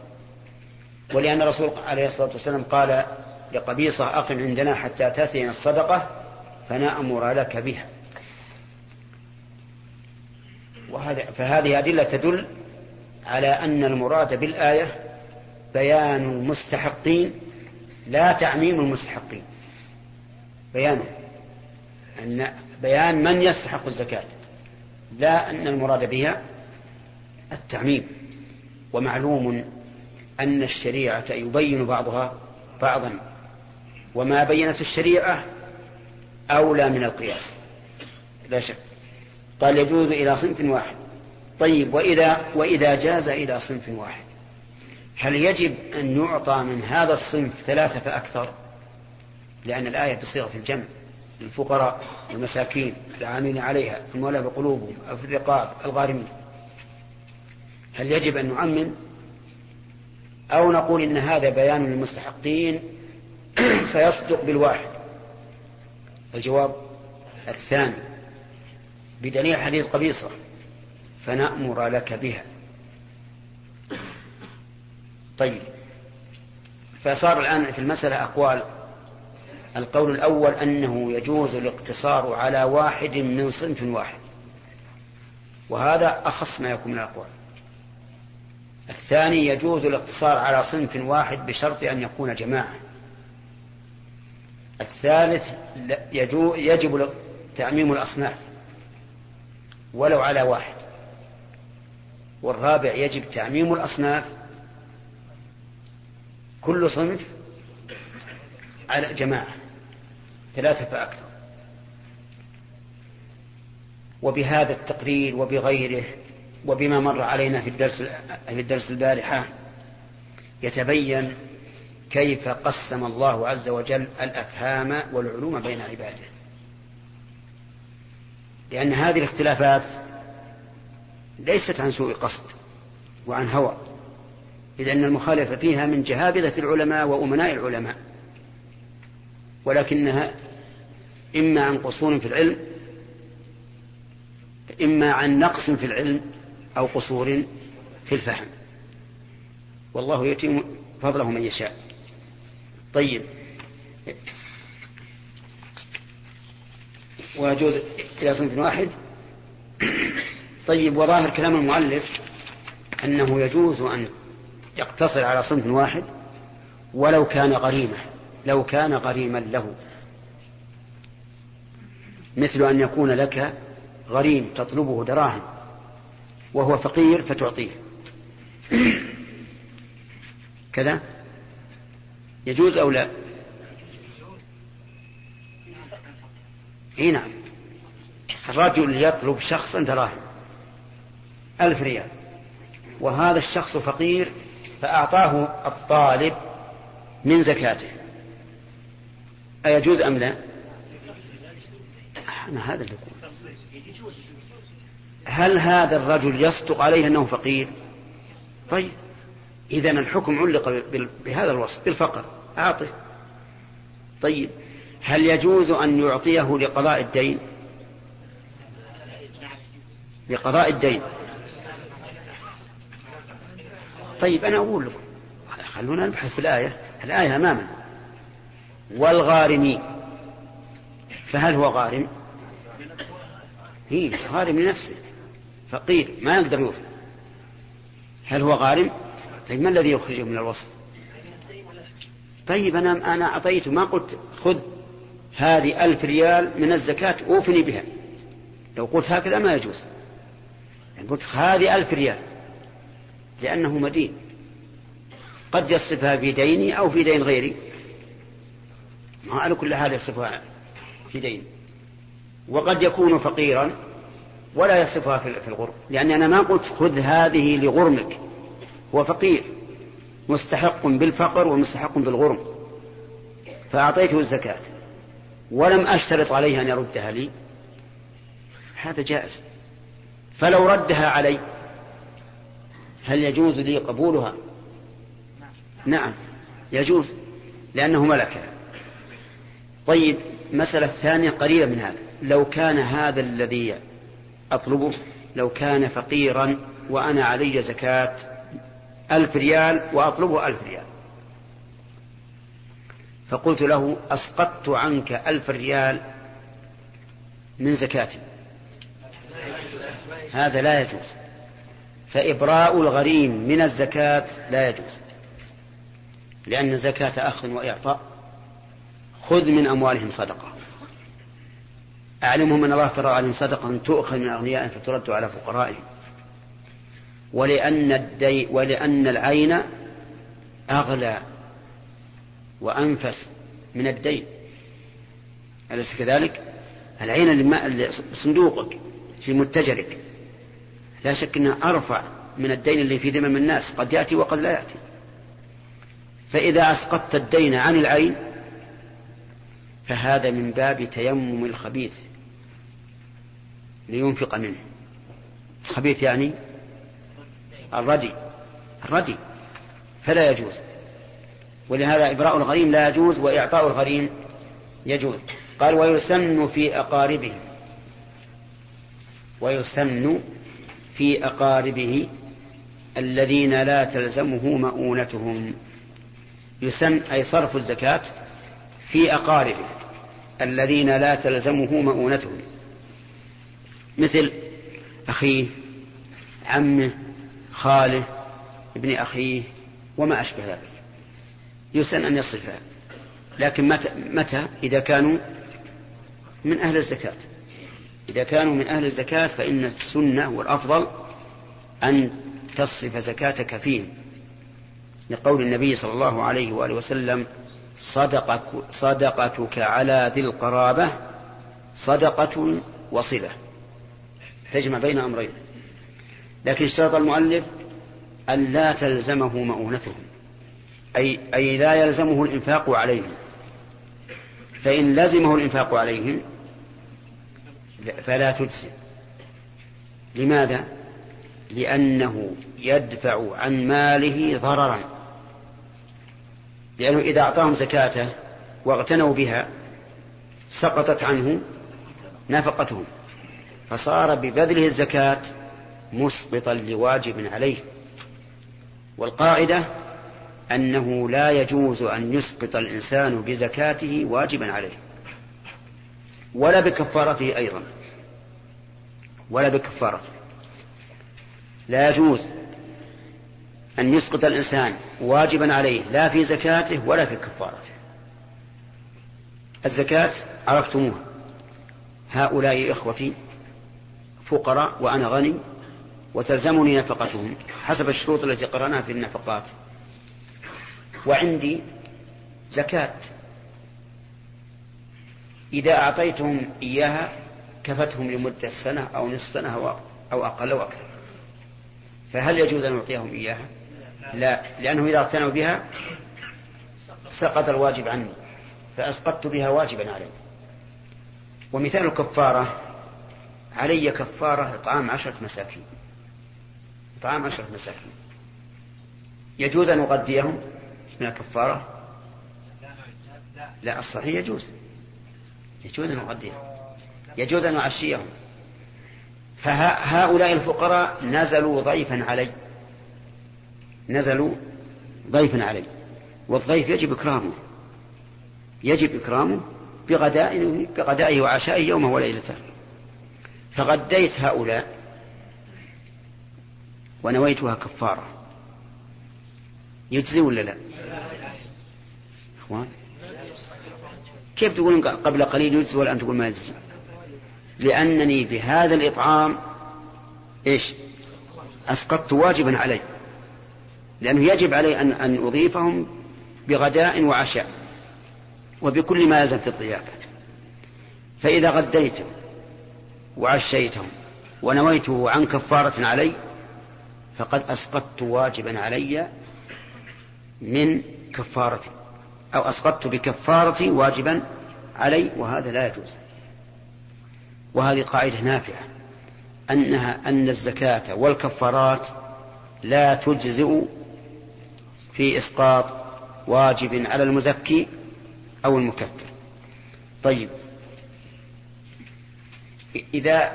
ولأن الرسول عليه الصلاة والسلام قال لقبيصة أقم عندنا حتى تأتينا الصدقة فنأمر لك بها. فهذه أدلة تدل على أن المراد بالآية بيان المستحقين لا تعميم المستحقين. بيانه. أن بيان من يستحق الزكاة لا أن المراد بها التعميم. ومعلوم أن الشريعة يبين بعضها بعضا. وما بينت الشريعة أولى من القياس. لا شك. قال يجوز إلى صنف واحد. طيب وإذا وإذا جاز إلى صنف واحد. هل يجب أن يعطى من هذا الصنف ثلاثة فأكثر؟ لأن الآية بصيغة الجمع للفقراء والمساكين العاملين عليها المولى بقلوبهم أو في الرقاب الغارمين. هل يجب أن نعمم أو نقول إن هذا بيان للمستحقين فيصدق بالواحد؟ الجواب الثاني. بدليل حديث قبيصة فنأمر لك بها. طيب فصار الآن في المسألة أقوال. القول الأول أنه يجوز الاقتصار على واحد من صنف واحد وهذا أخص ما يكون من الأقوال. الثاني يجوز الاقتصار على صنف واحد بشرط أن يكون جماعة. الثالث يجب تعميم الأصناف. ولو على واحد. والرابع يجب تعميم الأصناف. كل صنف على جماعة ثلاثة فأكثر. وبهذا التقرير وبغيره وبما مر علينا في الدرس في الدرس البارحة يتبين كيف قسم الله عز وجل الأفهام والعلوم بين عباده. لأن هذه الاختلافات ليست عن سوء قصد وعن هوى إذ أن المخالفة فيها من جهابذة العلماء وأمناء العلماء ولكنها إما عن قصور في العلم إما عن نقص في العلم أو قصور في الفهم. والله يتم فضله من يشاء. طيب ويجوز إلى صنف واحد. طيب وظاهر كلام المؤلف أنه يجوز أن يقتصر على صنف واحد ولو كان غريمة لو كان غريما له. مثل أن يكون لك غريم تطلبه دراهم وهو فقير فتعطيه. كذا؟ يجوز أو لا؟ إي نعم. الرجل يطلب شخصا دراهم ألف ريال وهذا الشخص فقير فأعطاه الطالب من زكاته. أيجوز أم لا؟ أنا هذا اللي أقول. هل هذا الرجل يصدق عليه أنه فقير؟ طيب إذا الحكم علق بهذا الوصف بالفقر. أعطه. طيب هل يجوز أن يعطيه لقضاء الدين؟ لقضاء الدين. طيب أنا أقول لكم خلونا نبحث في الآية. الآية أمامنا. والغارمين. فهل هو غارم؟ هي غارم لنفسه. فقير ما يقدر يوفي هل هو غارم؟ طيب ما الذي يخرجه من الوصف؟ طيب أنا أنا أعطيته ما قلت خذ. هذه ألف ريال من الزكاة أوفني بها. لو قلت هكذا ما يجوز. يعني قلت هذه ألف ريال لأنه مدين. قد يصرفها في ديني أو في دين غيري. ما على كل حال يصرفها في دين. وقد يكون فقيرا ولا يصرفها في الغرم لأني أنا ما قلت خذ هذه لغرمك. هو فقير. مستحق بالفقر ومستحق بالغرم. فأعطيته الزكاة. ولم أشترط عليه أن يردها لي. هذا جائز. فلو ردها علي هل يجوز لي قبولها؟ نعم يجوز لأنه ملكها طيب مسألة ثانية قريبة من هذا. لو كان هذا الذي أطلبه لو كان فقيرا وأنا علي زكاة ألف ريال وأطلبه ألف ريال فقلت له أسقطت عنك ألف ريال من زكاتي هذا لا يجوز. فإبراء الغريم من الزكاة لا يجوز. لأن زكاة أخذ وإعطاء. خذ من أموالهم صدقة. أعلمهم أن الله ترى عليهم صدقة تؤخذ من أغنيائهم فترد على فقرائهم. ولأن, الدي ولأن العين أغلى وأنفس من الدين. أليس كذلك؟ العين صندوقك في متجرك. لا شك أنها أرفع من الدين اللي في ذمم الناس قد يأتي وقد لا يأتي. فإذا أسقطت الدين عن العين فهذا من باب تيمم الخبيث لينفق منه. الخبيث يعني الردي. الردي. فلا يجوز. ولهذا إبراء الغريم لا يجوز وإعطاء الغريم يجوز. قال ويسن في أقاربه. ويسن في أقاربه الذين لا تلزمه مؤونتهم. يسن أي صرف الزكاة في أقاربه الذين لا تلزمه مؤونتهم. مثل أخيه عمه خاله ابن أخيه وما أشبه ذلك. يسن أن يصرفها لكن متى, متى؟ إذا كانوا من أهل الزكاة. إذا كانوا من أهل الزكاة فإن السنة والأفضل أن تصرف زكاتك فيهم. لقول النبي صلى الله عليه وآله وسلم صدقك صدقتك على ذي القرابة صدقة وصلة. تجمع بين أمرين. لكن اشترط المؤلف أن لا تلزمه مؤونتهم. أي, أي لا يلزمه الإنفاق عليهم. فإن لزمه الإنفاق عليهم فلا تجزي لماذا؟ لأنه يدفع عن ماله ضررا. لأنه إذا أعطاهم زكاته واغتنوا بها سقطت عنه نفقتهم. فصار ببذله الزكاة مسقطا لواجب عليه. والقاعدة أنه لا يجوز أن يسقط الإنسان بزكاته واجبا عليه ولا بكفارته أيضا ولا بكفارته. لا يجوز أن يسقط الإنسان واجبا عليه لا في زكاته ولا في كفارته. الزكاة عرفتموها. هؤلاء إخوتي فقراء وأنا غني وتلزمني نفقتهم حسب الشروط التي قرأناها في النفقات. وعندي زكاة. إذا أعطيتهم إياها كفتهم لمدة سنة أو نصف سنة أو أقل أو أكثر. فهل يجوز أن أعطيهم إياها؟ لا لأنه إذا اغتنوا بها سقط الواجب عني فأسقطت بها واجبا علي. ومثال الكفارة علي كفارة إطعام عشرة مساكين. إطعام عشرة مساكين. يجوز أن أغديهم؟ من الكفارة؟ لا الصحيح يجوز. يجوز أن أغديهم يجوز أن أعشيهم. فهؤلاء الفقراء نزلوا ضيفا علي. نزلوا ضيفا علي. والضيف يجب إكرامه. يجب إكرامه بغدائه بغدائه وعشائه يومه وليلته. فغديت هؤلاء ونويتها كفارة. يجزي ولا لا؟ إخوان. كيف تقولون قبل قليل يجزي والآن تقول ما يجزي لأنني بهذا الإطعام إيش؟ أسقطت واجبا علي. لأنه يجب علي أن, أن أضيفهم بغداء وعشاء وبكل ما يلزم في الضيافة فإذا غديتهم وعشيتهم ونويته عن كفارة علي فقد أسقطت واجبا علي من كفارتي. أو أسقطت بكفارتي واجبا علي وهذا لا يجوز. وهذه قاعدة نافعة أنها أن الزكاة والكفارات لا تجزئ في إسقاط واجب على المزكي أو المكفر. طيب. إذا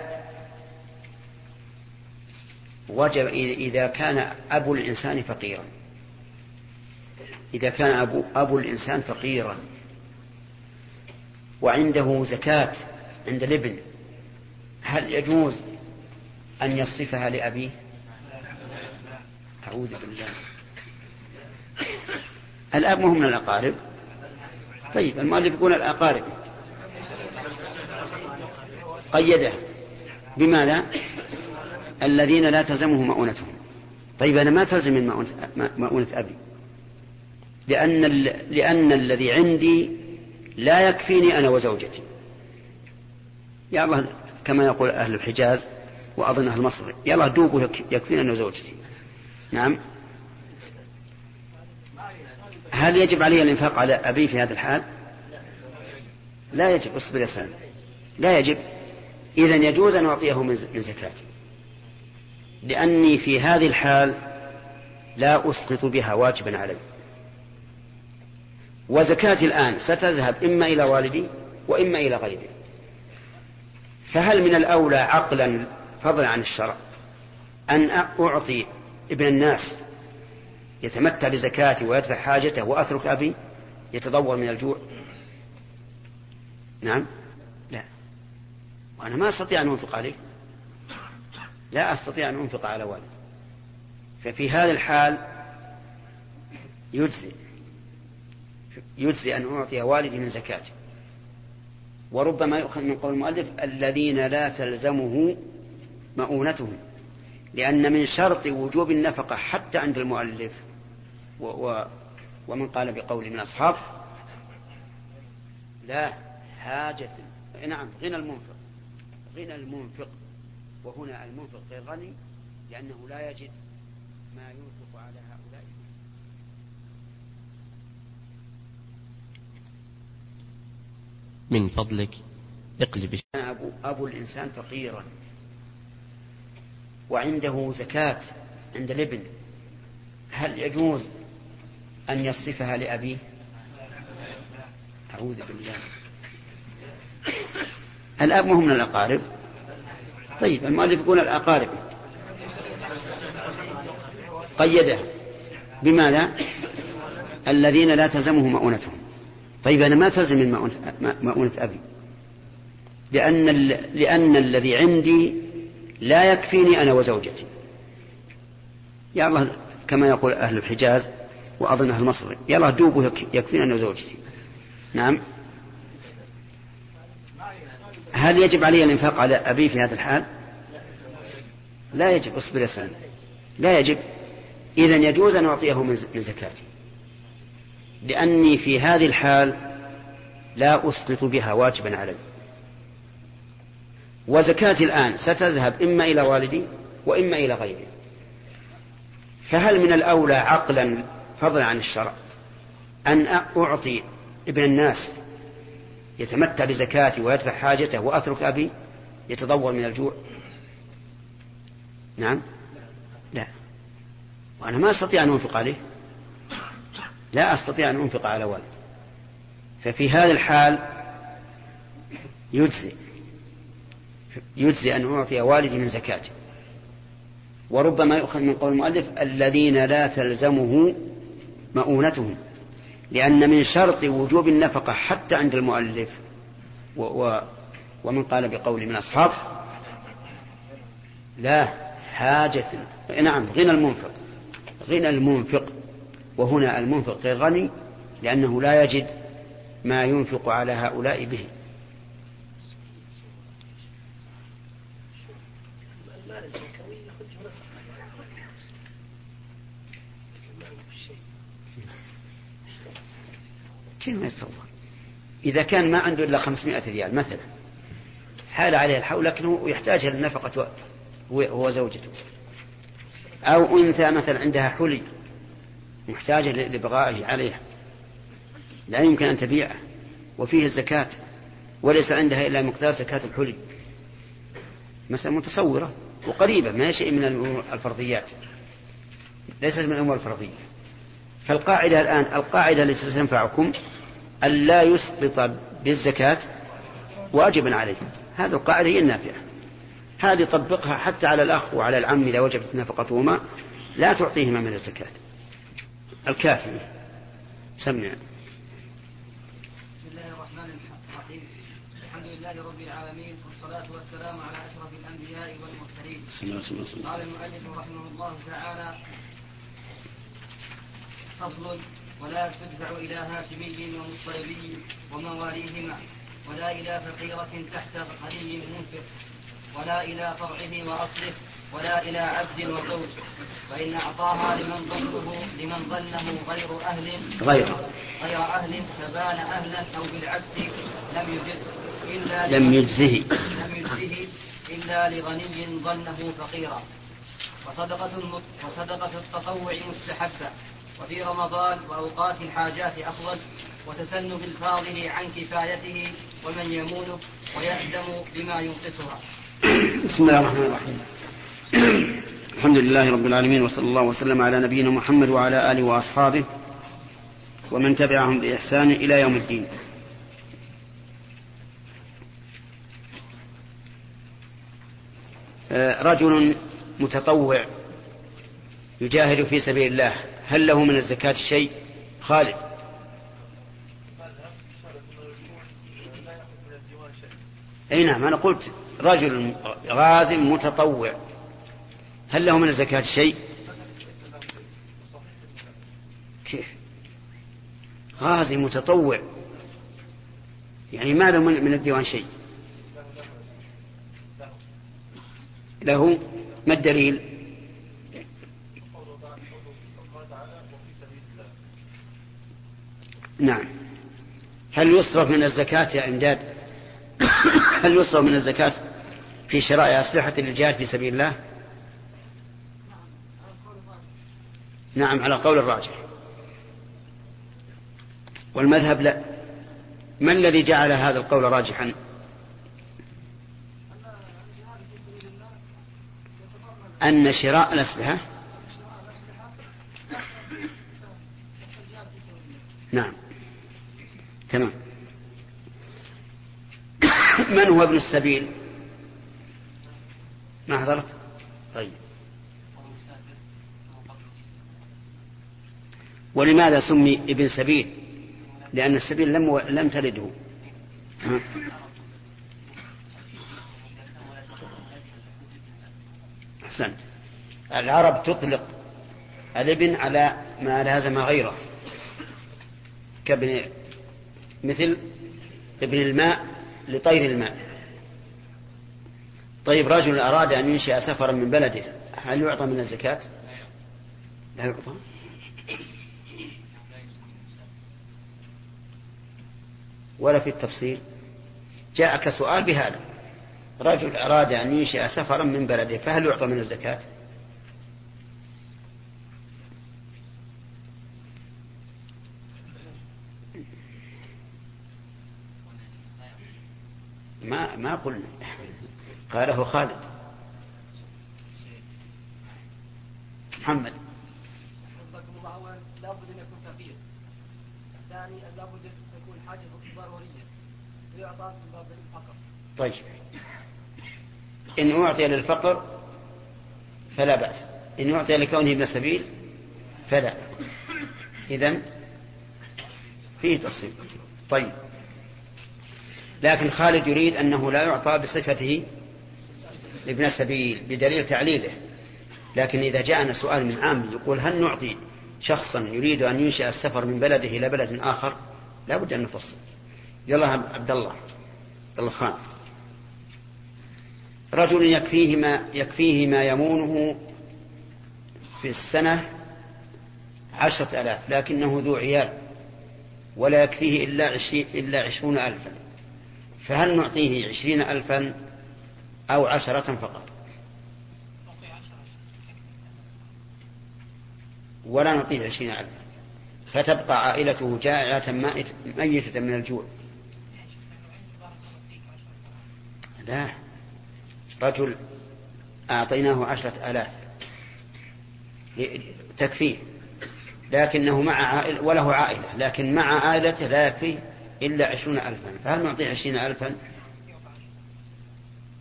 وجب إذا كان أبو الإنسان فقيرا إذا كان أبو, أبو الإنسان فقيرا وعنده زكاة عند الابن هل يجوز أن يصفها لأبيه؟ أعوذ بالله. الأب مهم من الأقارب؟ طيب المؤلف يقول الأقارب؟ قيده. بماذا؟ الذين لا تلزمه مؤونتهم. طيب أنا ما تلزم من مؤونة أبي. لأن, لأن الذي عندي لا يكفيني أنا وزوجتي. يا الله كما يقول أهل الحجاز وأظن أهل مصر يا الله دوب يكفيني أنا وزوجتي. نعم. هل يجب علي الإنفاق على أبي في هذا الحال؟ لا يجب اصبر يا سلام. لا يجب. إذا يجوز أن أعطيه من زكاتي. لأني في هذه الحال لا أسقط بها واجبا علي. وزكاتي الآن ستذهب إما إلى والدي وإما إلى غيري. فهل من الأولى عقلا فضلا عن الشرع أن أعطي ابن الناس يتمتع بزكاتي ويدفع حاجته وأترك أبي يتضور من الجوع؟ نعم. لا. وأنا ما أستطيع أن أنفق عليه. لا أستطيع أن أنفق على والدي. ففي هذا الحال يجزي يجزي أن أعطي والدي من زكاته. وربما يؤخذ من قول المؤلف الذين لا تلزمه مؤونتهم لأن من شرط وجوب النفقة حتى عند المؤلف و و ومن قال بقول من أصحاب لا حاجة نعم غنى المنفق غنى المنفق وهنا المنفق غير غني لأنه لا يجد ما ينفق على هؤلاء من فضلك اقلب أبو, أبو الإنسان فقيرا وعنده زكاة عند الابن. هل يجوز أن يصفها لأبيه؟ أعوذ بالله. الأب مهم من الأقارب؟ طيب المؤلف يقول الأقارب. قيده بماذا؟ الذين لا تلزمه مؤونتهم. طيب أنا ما تلزم من مؤونة أبي. لأن, لأن الذي عندي لا يكفيني أنا وزوجتي. يا الله كما يقول أهل الحجاز وأظن أهل مصر يا الله دوبه يكفيني أنا وزوجتي. نعم. هل يجب علي الإنفاق على أبي في هذا الحال؟ لا يجب اصبر يا سلام. لا يجب. إذا يجوز أن أعطيه من زكاتي. لأني في هذه الحال لا أسقط بها واجبا علي. وزكاتي الآن ستذهب إما إلى والدي وإما إلى غيري. فهل من الأولى عقلا فضلا عن الشرع أن أعطي ابن الناس يتمتع بزكاتي ويدفع حاجته وأترك أبي يتضور من الجوع؟ نعم. لا. وأنا ما أستطيع أن أنفق عليه. لا أستطيع أن أنفق على والد. ففي هذا الحال يجزي يجزي أن أعطي والدي من زكاته. وربما يؤخذ من قول المؤلف الذين لا تلزمه مؤونتهم لأن من شرط وجوب النفقة حتى عند المؤلف و و ومن قال بقول من أصحاب لا حاجة نعم غنى المنفق غنى المنفق. وهنا المنفق غير غني لأنه لا يجد ما ينفق على هؤلاء به. كيف ما يتصور؟ إذا كان ما عنده إلا خمسمائة ريال مثلا حال عليه الحول لكنه يحتاجها للنفقة هو زوجته أو أنثى مثلا عندها حلي محتاجة لبغائه عليها. لا يمكن أن تبيعه. وفيه الزكاة. وليس عندها إلا مقدار زكاة الحلي. مسألة متصورة وقريبة ما شيء من الفرضيات. ليست من الأمور الفرضية. فالقاعدة الآن القاعدة التي ستنفعكم ألا يسقط بالزكاة واجبا عليه. هذه القاعدة هي النافعة. هذه طبقها حتى على الأخ وعلى العم إذا وجبت نفقتهما لا تعطيهما من الزكاة. الكافي. سمع. بسم الله الرحمن الرحيم. الحمد لله رب العالمين والصلاة والسلام على أشرف الأنبياء والمرسلين. قال المؤلف رحمه الله تعالى فصل ولا تدفع إلى هاشمي ومطلبي ومواليهما ولا إلى فقيرة تحت غني منفق ولا إلى فرعه وأصله ولا إلى عبد وزوج فإن أعطاها لمن ظنه لمن ظنه غير أهل. غير. غير أهل فبان أهلا أو بالعكس لم يجزه إلا لم يجزه. لم يجزه إلا لغني ظنه فقيرا. وصدقة وصدقة التطوع مستحبة. وفي رمضان وأوقات الحاجات أفضل. وتسن بالفاضل عن كفايته ومن يمونه ويأدم بما ينقصها. بسم الله الرحمن الرحيم. الحمد لله رب العالمين وصلى الله وسلم على نبينا محمد وعلى آله وأصحابه ومن تبعهم بإحسان إلى يوم الدين. آه، رجل متطوع يجاهد في سبيل الله هل له من الزكاة شيء؟ خالد. أي نعم أنا قلت رجل غاز متطوع. هل له من الزكاة شيء؟ كيف؟ غازي متطوع. يعني ما له من الديوان شيء. له؟ ما الدليل؟ نعم. هل يصرف من الزكاة يا إمداد؟ هل يصرف من الزكاة في شراء أسلحة للجهاد في سبيل الله؟ نعم على قول الراجح. والمذهب لا. ما الذي جعل هذا القول راجحا؟ أن شراء الأسلحة. نعم. تمام. من هو ابن السبيل؟ ما حضرت؟ طيب. ولماذا سمي ابن سبيل؟ لأن السبيل لم لم تلده. أحسنت. العرب تطلق الابن على ما لازم غيره. كابن مثل ابن الماء لطير الماء. طيب رجل أراد أن ينشئ سفرا من بلده هل يعطى من الزكاة؟ لا يعطى. ولا في التفصيل. جاءك سؤال بهذا. رجل أراد أن ينشئ سفرا من بلده فهل يعطى من الزكاة؟ ما ما قلنا. قاله خالد. محمد الله لابد ان يكون تغيير الثاني لابد ان تكون حاجة ضروريه ويعطى من باب الفقر طيب. إن أعطي للفقر فلا بأس. إن أعطي لكونه ابن سبيل فلا. إذن فيه تفصيل. طيب. لكن خالد يريد أنه لا يعطى بصفته ابن سبيل بدليل تعليله. لكن إذا جاءنا سؤال من عام يقول هل نعطي شخصا يريد أن ينشئ السفر من بلده إلى بلد آخر؟ لا بد أن نفصل. يلا عبد الله عبد الله خان. رجل يكفيه ما يكفيه ما يمونه في السنة عشرة آلاف لكنه ذو عيال ولا يكفيه إلا, عشرين إلا عشرون ألفا. فهل نعطيه عشرين ألفا أو عشرة فقط؟ ولا نعطيه عشرين ألفا. فتبقى عائلته جائعة ميتة من الجوع. لا. رجل أعطيناه عشرة آلاف. تكفيه. لكنه مع عائلة وله عائلة. لكن مع عائلته لا يكفيه إلا عشرون ألفا. فهل نعطيه عشرين ألفا؟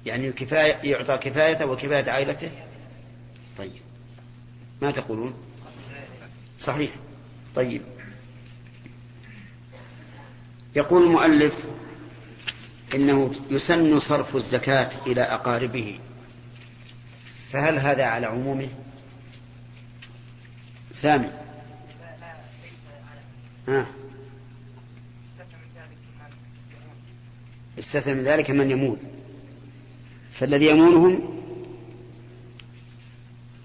يعني كفاية يعطى كفايته وكفاية عائلته؟ طيب. ما تقولون؟ صحيح. طيب. يقول المؤلف إنه يسن صرف الزكاة إلى أقاربه. فهل هذا على عمومه؟ سامي. ها. استثنى من ذلك من يمون فالذي يمونهم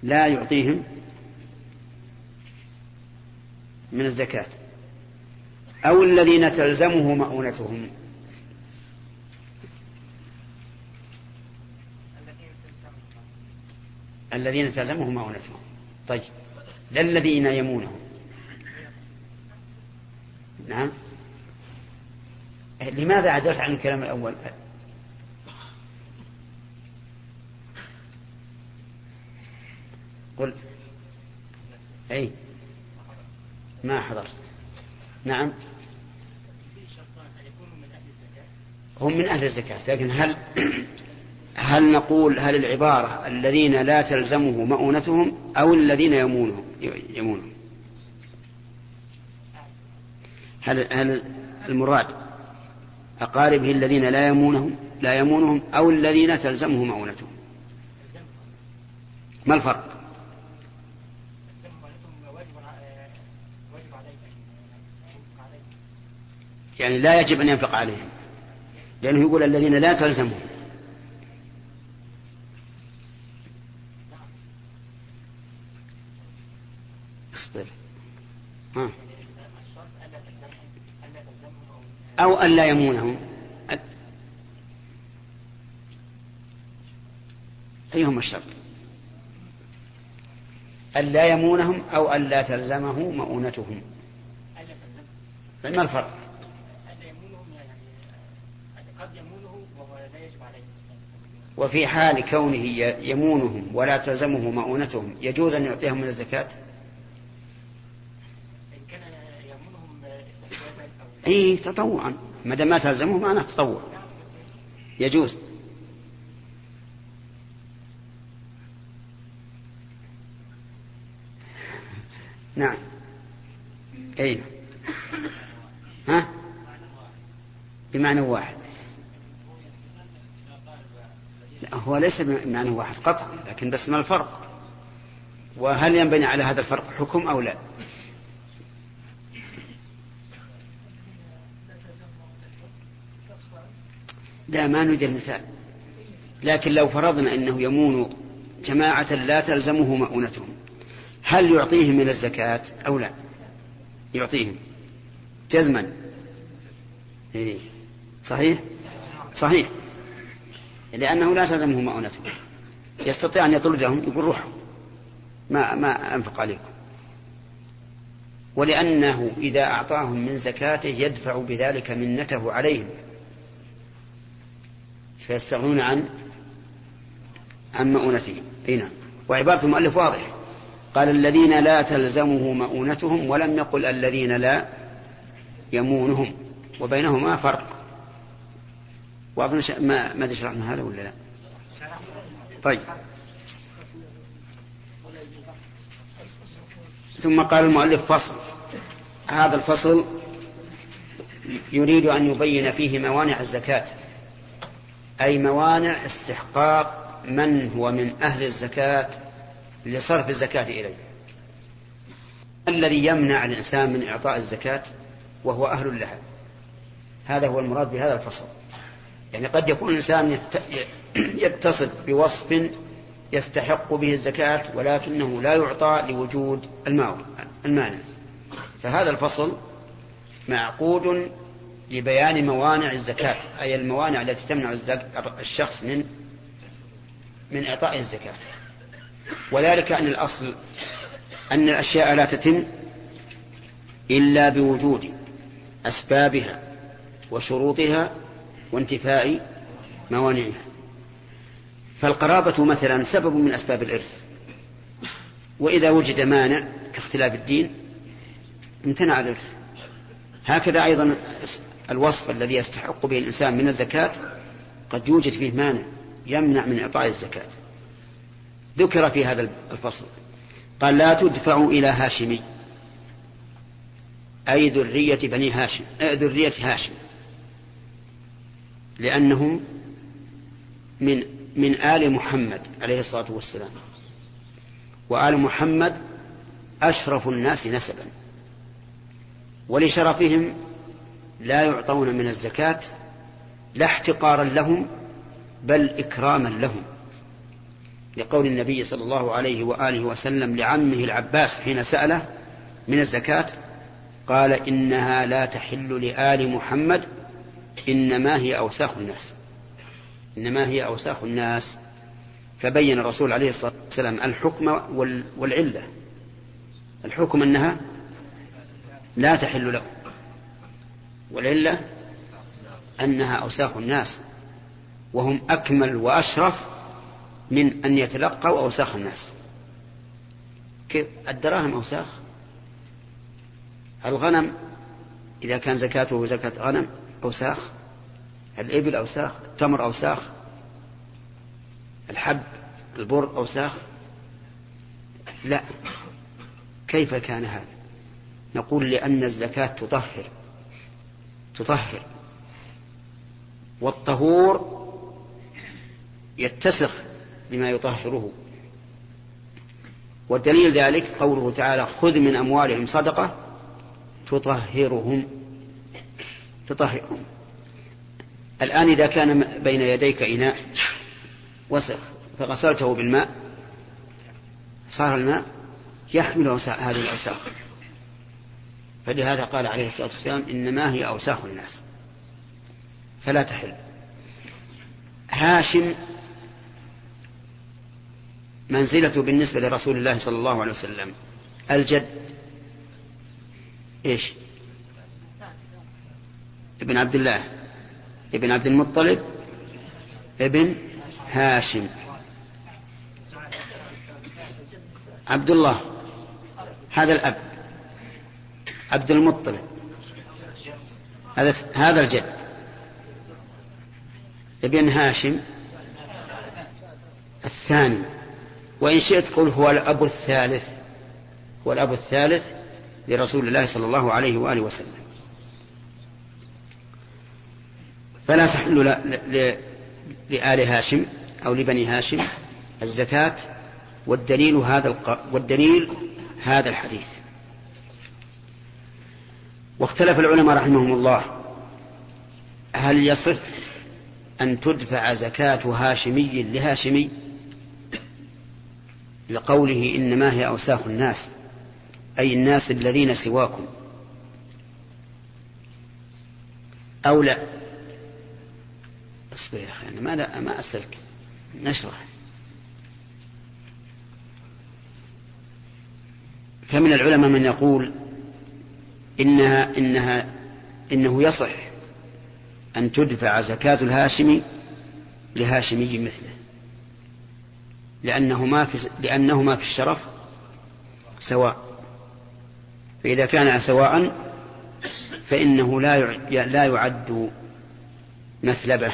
لا يعطيهم من الزكاة. أو الذين تلزمه مؤونتهم. الذين تلزمهم مؤونتهم طيب. لا الذين يمونهم نعم. لماذا عدلت عن الكلام الأول؟ قل. أي. ما حضرت. نعم. هم من أهل الزكاة. لكن هل هل نقول هل العبارة الذين لا تلزمه مؤونتهم أو الذين يمونهم يمونهم؟ هل هل المراد أقاربه الذين لا يمونهم لا يمونهم أو الذين تلزمه مؤونتهم؟ ما الفرق؟ يعني لا يجب أن ينفق عليهم لأنه يقول الذين لا تلزمهم اصبر ها. أو أن لا يمونهم. أيهما الشرط؟ أن لا يمونهم أو أن لا تلزمه مؤونتهم. ما الفرق؟ وفي حال كونه يمونهم ولا تلزمه مؤونتهم يجوز أن يعطيهم من الزكاة؟ اي تطوعا. ما دام ما تلزمه معناه تطوع. يجوز. نعم. اي ها؟ بمعنى واحد. لا هو ليس بمعنى واحد قطعا لكن بس ما الفرق. وهل ينبني على هذا الفرق حكم أو لا؟ لا ما نريد المثال لكن لو فرضنا أنه يمون جماعة لا تلزمه مؤونتهم هل يعطيهم من الزكاة أو لا؟ يعطيهم. جزما. إيه. صحيح؟ صحيح. لأنه لا تلزمه مؤونتهم. يستطيع أن يطردهم يقول روحوا. ما ما أنفق عليكم. ولأنه إذا أعطاهم من زكاته يدفع بذلك منته عليهم. فيستغنون عن عن مؤونتهم. أي نعم. وعبارة المؤلف واضح. قال الذين لا تلزمه مؤونتهم ولم يقل الذين لا يمونهم. وبينهما فرق. وأظن ما ما شرحنا هذا ولا لا. طيب. ثم قال المؤلف فصل. هذا الفصل يريد أن يبين فيه موانع الزكاة. أي موانع استحقاق من هو من أهل الزكاة لصرف الزكاة إليه. الذي يمنع الإنسان من إعطاء الزكاة وهو أهل لها هذا هو المراد بهذا الفصل. يعني قد يكون الإنسان يتصف بوصف يستحق به الزكاة ولكنه لا يعطى لوجود المانع. فهذا الفصل معقود لبيان موانع الزكاة أي الموانع التي تمنع الشخص من من إعطاء الزكاة. وذلك أن الأصل أن الأشياء لا تتم إلا بوجود أسبابها وشروطها وانتفاء موانعها. فالقرابة مثلا سبب من أسباب الإرث. وإذا وجد مانع كاختلاف الدين امتنع الإرث. هكذا أيضا الوصف الذي يستحق به الإنسان من الزكاة قد يوجد فيه مانع يمنع من إعطاء الزكاة. ذكر في هذا الفصل. قال لا تدفع إلى هاشمي أي ذرية بني هاشم ذرية هاشم. لأنهم من من آل محمد عليه الصلاة والسلام. وآل محمد أشرف الناس نسبا. ولشرفهم لا يعطون من الزكاة لا احتقارا لهم بل إكراما لهم. لقول النبي صلى الله عليه وآله وسلم لعمه العباس حين سأله من الزكاة قال إنها لا تحل لآل محمد إنما هي أوساخ الناس. إنما هي أوساخ الناس. فبين الرسول عليه الصلاة والسلام الحكم والعلة. الحكم أنها لا تحل له والعلة أنها أوساخ الناس وهم أكمل وأشرف من أن يتلقوا أوساخ الناس. كيف؟ الدراهم أوساخ. الغنم إذا كان زكاته زكاة غنم أوساخ. الإبل أوساخ. التمر أوساخ. الحب البر أوساخ. لا. كيف كان هذا؟ نقول لأن الزكاة تطهر. تطهر. والطهور يتسخ بما يطهره. والدليل ذلك قوله تعالى خذ من أموالهم صدقة تطهرهم. تطهرهم. الآن إذا كان بين يديك إناء وسخ فغسلته بالماء صار الماء يحمل هذه الأوساخ. فلهذا قال عليه الصلاة والسلام إنما هي أوساخ الناس. فلا تحل. هاشم منزلته بالنسبة لرسول الله صلى الله عليه وسلم. الجد إيش؟ ابن عبد الله. ابن عبد المطلب. ابن هاشم. عبد الله. هذا الأب. عبد المطلب. هذا هذا الجد. ابن هاشم الثاني. وإن شئت قل هو الأب الثالث. هو الأب الثالث لرسول الله صلى الله عليه وآله وسلم. فلا تحل لآل هاشم أو لبني هاشم الزكاة والدليل هذا. والدليل هذا الحديث. واختلف العلماء رحمهم الله. هل يصح أن تدفع زكاة هاشمي لهاشمي لقوله إنما هي أوساخ الناس أي الناس الذين سواكم؟ أو لا؟ أصبر يا أخي أنا ما, لا ما أسألك نشرح. فمن العلماء من يقول إنها إنها إنه يصح أن تدفع زكاة الهاشمي لهاشمي مثله. لأنهما في لأنهما في الشرف سواء. فإذا كان سواء فإنه لا لا يعد مثلبة.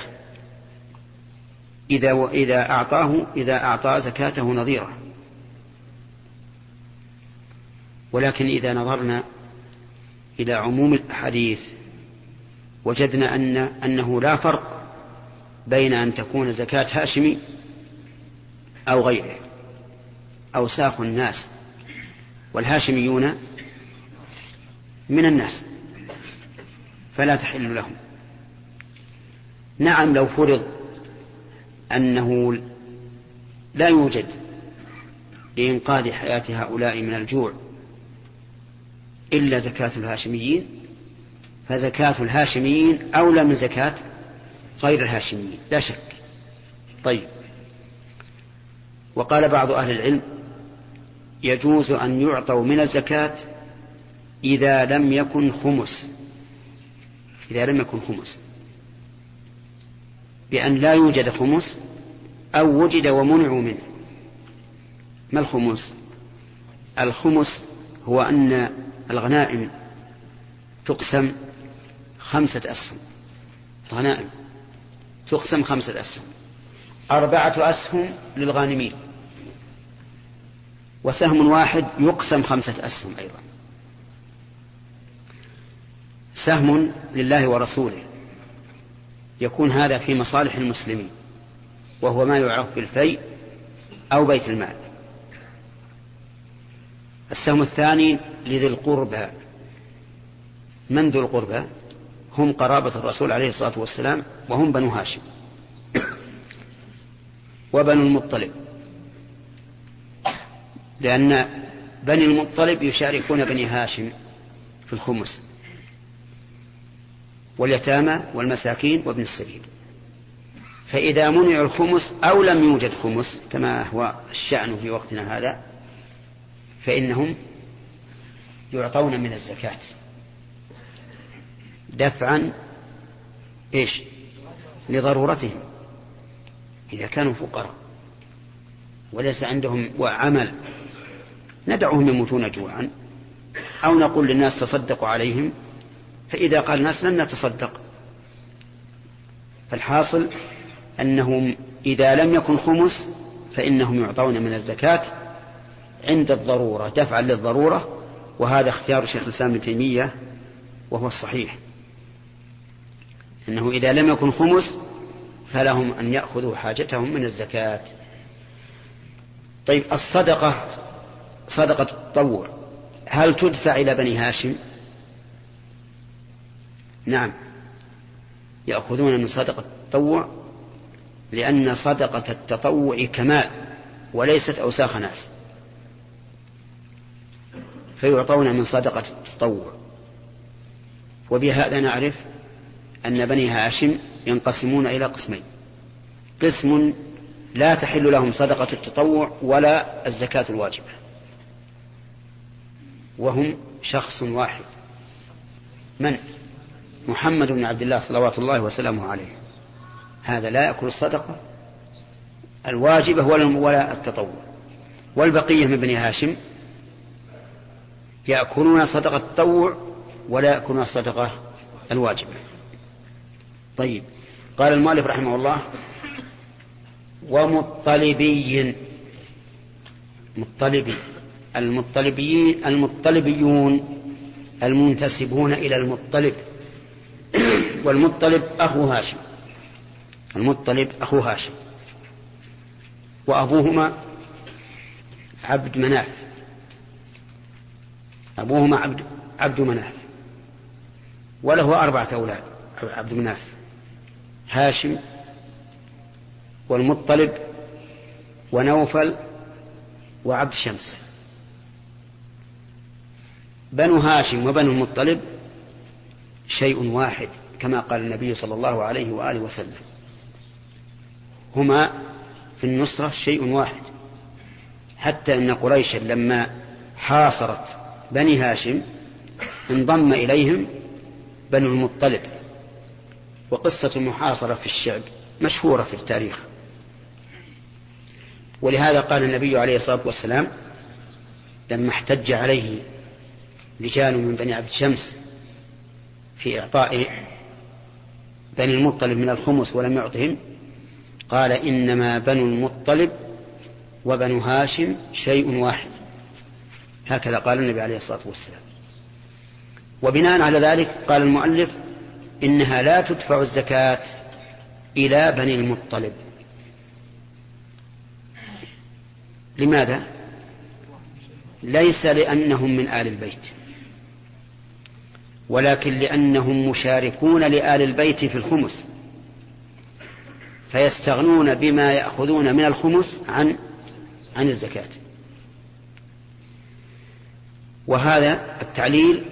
إذا إذا أعطاه إذا أعطى زكاته نظيرة. ولكن إذا نظرنا إلى عموم الأحاديث وجدنا أن أنه لا فرق بين أن تكون زكاة هاشمي أو غيره. أوساخ الناس والهاشميون من الناس فلا تحل لهم. نعم لو فرض أنه لا يوجد لإنقاذ حياة هؤلاء من الجوع إلا زكاة الهاشميين فزكاة الهاشميين أولى من زكاة غير الهاشميين لا شك. طيب. وقال بعض أهل العلم يجوز أن يعطوا من الزكاة إذا لم يكن خمس. إذا لم يكن خمس. بأن لا يوجد خمس أو وجد ومنعوا منه. ما الخمس؟ الخمس هو أن الغنائم تقسم خمسة أسهم. الغنائم تقسم خمسة أسهم. أربعة أسهم للغانمين. وسهم واحد يقسم خمسة أسهم أيضا. سهم لله ورسوله. يكون هذا في مصالح المسلمين. وهو ما يعرف بالفيء أو بيت المال. السهم الثاني لذي القربى. من ذو القربى؟ هم قرابة الرسول عليه الصلاة والسلام وهم بنو هاشم. وبنو المطلب. لأن بني المطلب يشاركون بني هاشم في الخمس واليتامى والمساكين وابن السبيل. فإذا منع الخمس أو لم يوجد خمس كما هو الشأن في وقتنا هذا فإنهم يعطون من الزكاة. دفعا إيش؟ لضرورتهم. إذا كانوا فقراء وليس عندهم عمل ندعهم يموتون جوعا أو نقول للناس تصدقوا عليهم فإذا قال الناس لن نتصدق. فالحاصل أنهم إذا لم يكن خمس فإنهم يعطون من الزكاة عند الضرورة دفعا للضرورة وهذا اختيار شيخ الإسلام ابن تيمية وهو الصحيح. أنه إذا لم يكن خمس فلهم أن يأخذوا حاجتهم من الزكاة. طيب الصدقة صدقة التطوع هل تدفع إلى بني هاشم؟ نعم. يأخذون من صدقة التطوع لأن صدقة التطوع كمال وليست أوساخ ناس. فيعطون من صدقة التطوع. وبهذا نعرف أن بني هاشم ينقسمون إلى قسمين. قسم لا تحل لهم صدقة التطوع ولا الزكاة الواجبة. وهم شخص واحد. من؟ محمد بن عبد الله صلوات الله وسلامه عليه. هذا لا يأكل الصدقة الواجبة ولا التطوع. والبقية من بني هاشم يأكلون صدقة التطوع ولا يأكلون الصدقة الواجبة. طيب قال المؤلف رحمه الله ومطلبي مطلبي المطلبيين المطلبيون المنتسبون إلى المطلب. والمطلب أخو هاشم. المطلب أخو هاشم. وأبوهما عبد مناف. أبوهما عبد, عبد مناف. وله أربعة أولاد عبد مناف. هاشم والمطلب ونوفل وعبد شمس بنو هاشم وبنو المطلب شيء واحد كما قال النبي صلى الله عليه وآله وسلم. هما في النصرة شيء واحد. حتى أن قريشا لما حاصرت بني هاشم انضم إليهم بنو المطلب. وقصة المحاصرة في الشعب مشهورة في التاريخ. ولهذا قال النبي عليه الصلاة والسلام لما احتج عليه رجال من بني عبد شمس في إعطاء بني المطلب من الخمس ولم يعطهم قال إنما بنو المطلب وبنو هاشم شيء واحد. هكذا قال النبي عليه الصلاة والسلام. وبناء على ذلك قال المؤلف إنها لا تدفع الزكاة إلى بني المطلب. لماذا؟ ليس لأنهم من آل البيت ولكن لأنهم مشاركون لآل البيت في الخمس فيستغنون بما يأخذون من الخمس عن عن الزكاة. وهذا التعليل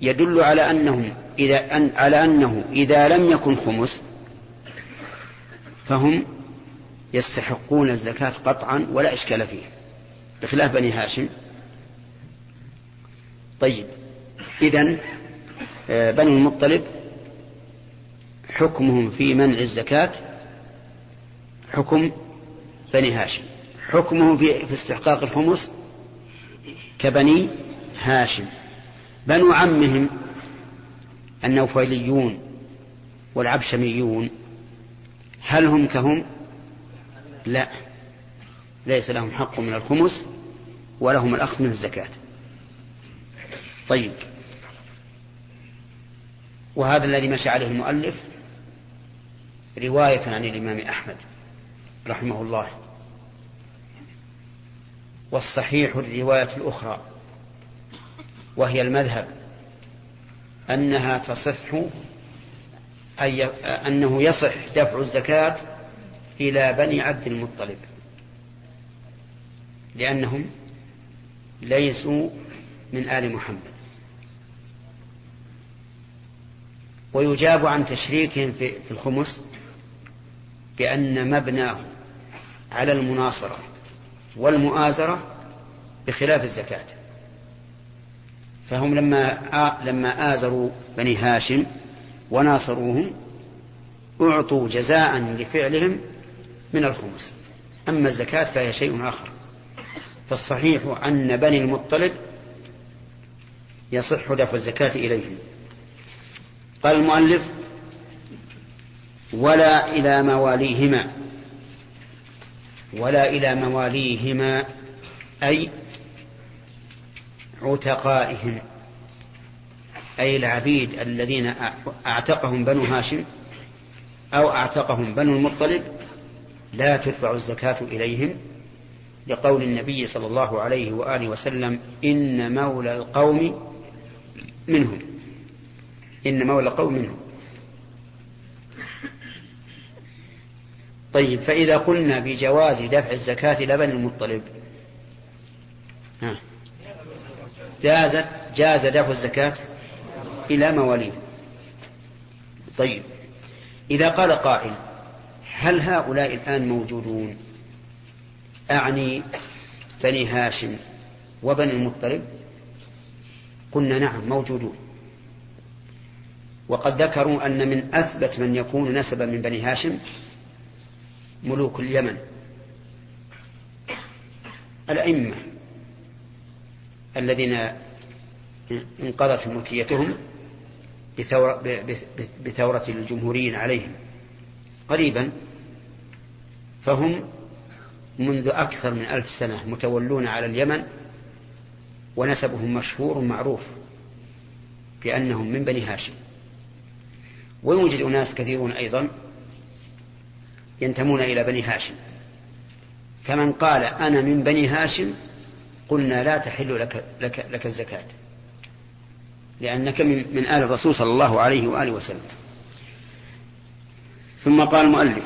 يدل على أنهم إذا أن على أنه إذا لم يكن خمس فهم يستحقون الزكاة قطعا ولا إشكال فيه بخلاف بني هاشم. طيب إذن آه، بني المطلب حكمهم في منع الزكاة حكم بني هاشم. حكمهم في استحقاق الخمس كبني هاشم. بنو عمهم النوفليون والعبشميون هل هم كهم؟ لا. ليس لهم حق من الخمس ولهم الأخذ من الزكاة. طيب. وهذا الذي مشى عليه المؤلف رواية عن الإمام أحمد رحمه الله. والصحيح الرواية الأخرى وهي المذهب أنها تصح أي أنه يصح دفع الزكاة إلى بني عبد المطلب لأنهم ليسوا من آل محمد. ويجاب عن تشريكهم في الخمس بأن مبناه على المناصرة. والمؤازرة بخلاف الزكاة. فهم لما لما آزروا بني هاشم وناصروهم أعطوا جزاء لفعلهم من الخمس. أما الزكاة فهي شيء آخر. فالصحيح أن بني المطلب يصح دفع الزكاة إليهم. قال المؤلف ولا إلى مواليهما ولا إلى مواليهما أي عتقائهم أي العبيد الذين أعتقهم بنو هاشم أو أعتقهم بنو المطلب لا تدفع الزكاة إليهم. لقول النبي صلى الله عليه وآله وسلم إن مولى القوم منهم إن مولى القوم منهم. طيب فإذا قلنا بجواز دفع الزكاة إلى بني المطلب جاز جاز دفع الزكاة إلى مواليه طيب إذا قال قائل هل هؤلاء الآن موجودون؟ أعني بني هاشم وبني المطلب؟ قلنا نعم موجودون. وقد ذكروا أن من أثبت من يكون نسبا من بني هاشم ملوك اليمن. الأئمة الذين انقضت ملكيتهم بثورة, بثورة الجمهوريين عليهم قريبا فهم منذ أكثر من ألف سنة متولون على اليمن ونسبهم مشهور معروف بأنهم من بني هاشم. ويوجد أناس كثيرون أيضا ينتمون إلى بني هاشم. فمن قال أنا من بني هاشم قلنا لا تحل لك, لك, لك الزكاة. لأنك من, من آل الرسول صلى الله عليه وآله وسلم. ثم قال المؤلف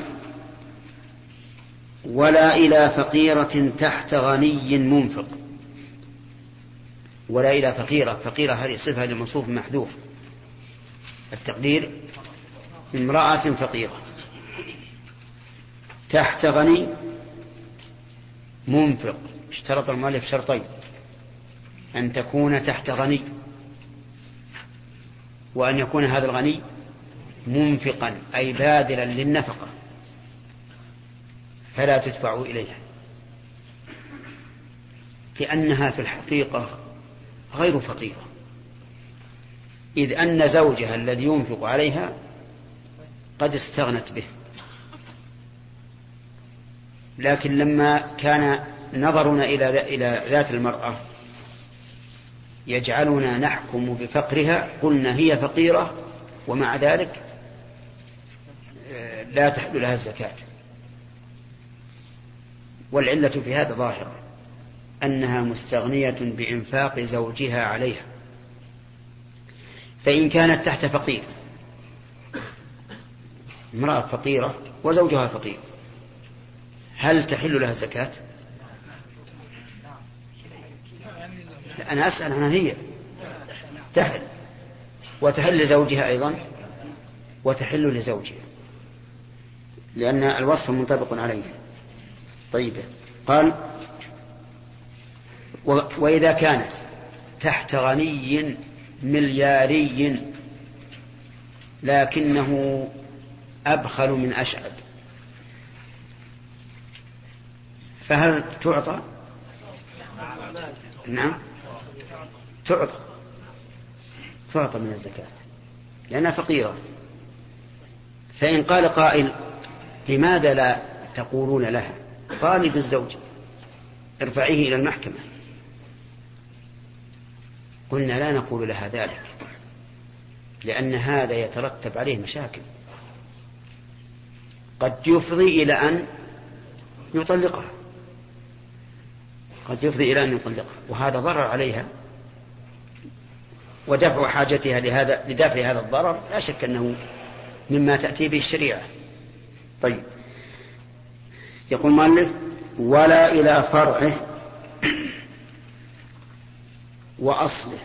ولا إلى فقيرة تحت غني منفق. ولا إلى فقيرة فقيرة هذه صفة للموصوف محذوف. التقدير امرأة فقيرة. تحت غني منفق. اشترط المؤلف شرطين. أن تكون تحت غني. وأن يكون هذا الغني منفقا أي باذلا للنفقة. فلا تدفع إليها. لأنها في الحقيقة غير فقيرة. إذ أن زوجها الذي ينفق عليها قد استغنت به. لكن لما كان نظرنا إلى إلى ذات المرأة يجعلنا نحكم بفقرها قلنا هي فقيرة ومع ذلك آه، لا تحل لها الزكاة. والعلة في هذا ظاهرة أنها مستغنية بإنفاق زوجها عليها. فإن كانت تحت فقير امرأة فقيرة وزوجها فقير هل تحل لها الزكاة؟ أنا أسأل عنها هي. تحل. وتحل لزوجها أيضا؟ وتحل لزوجها. لأن الوصف منطبق عليه. طيب. قال وإذا كانت تحت غني ملياري لكنه أبخل من أشعب فهل تعطى؟ نعم. تعطى. تعطى من الزكاة. لأنها فقيرة. فإن قال قائل لماذا لا تقولون لها؟ طالب الزوج ارفعيه إلى المحكمة. قلنا لا نقول لها ذلك لأن هذا يترتب عليه مشاكل. قد يفضي إلى أن يطلقها. قد يفضي إلى أن يطلقها. وهذا ضرر عليها. ودفع حاجتها لهذا لدفع هذا الضرر لا شك أنه مما تأتي به الشريعة. طيب. يقول المؤلف ولا إلى فرعه وأصله.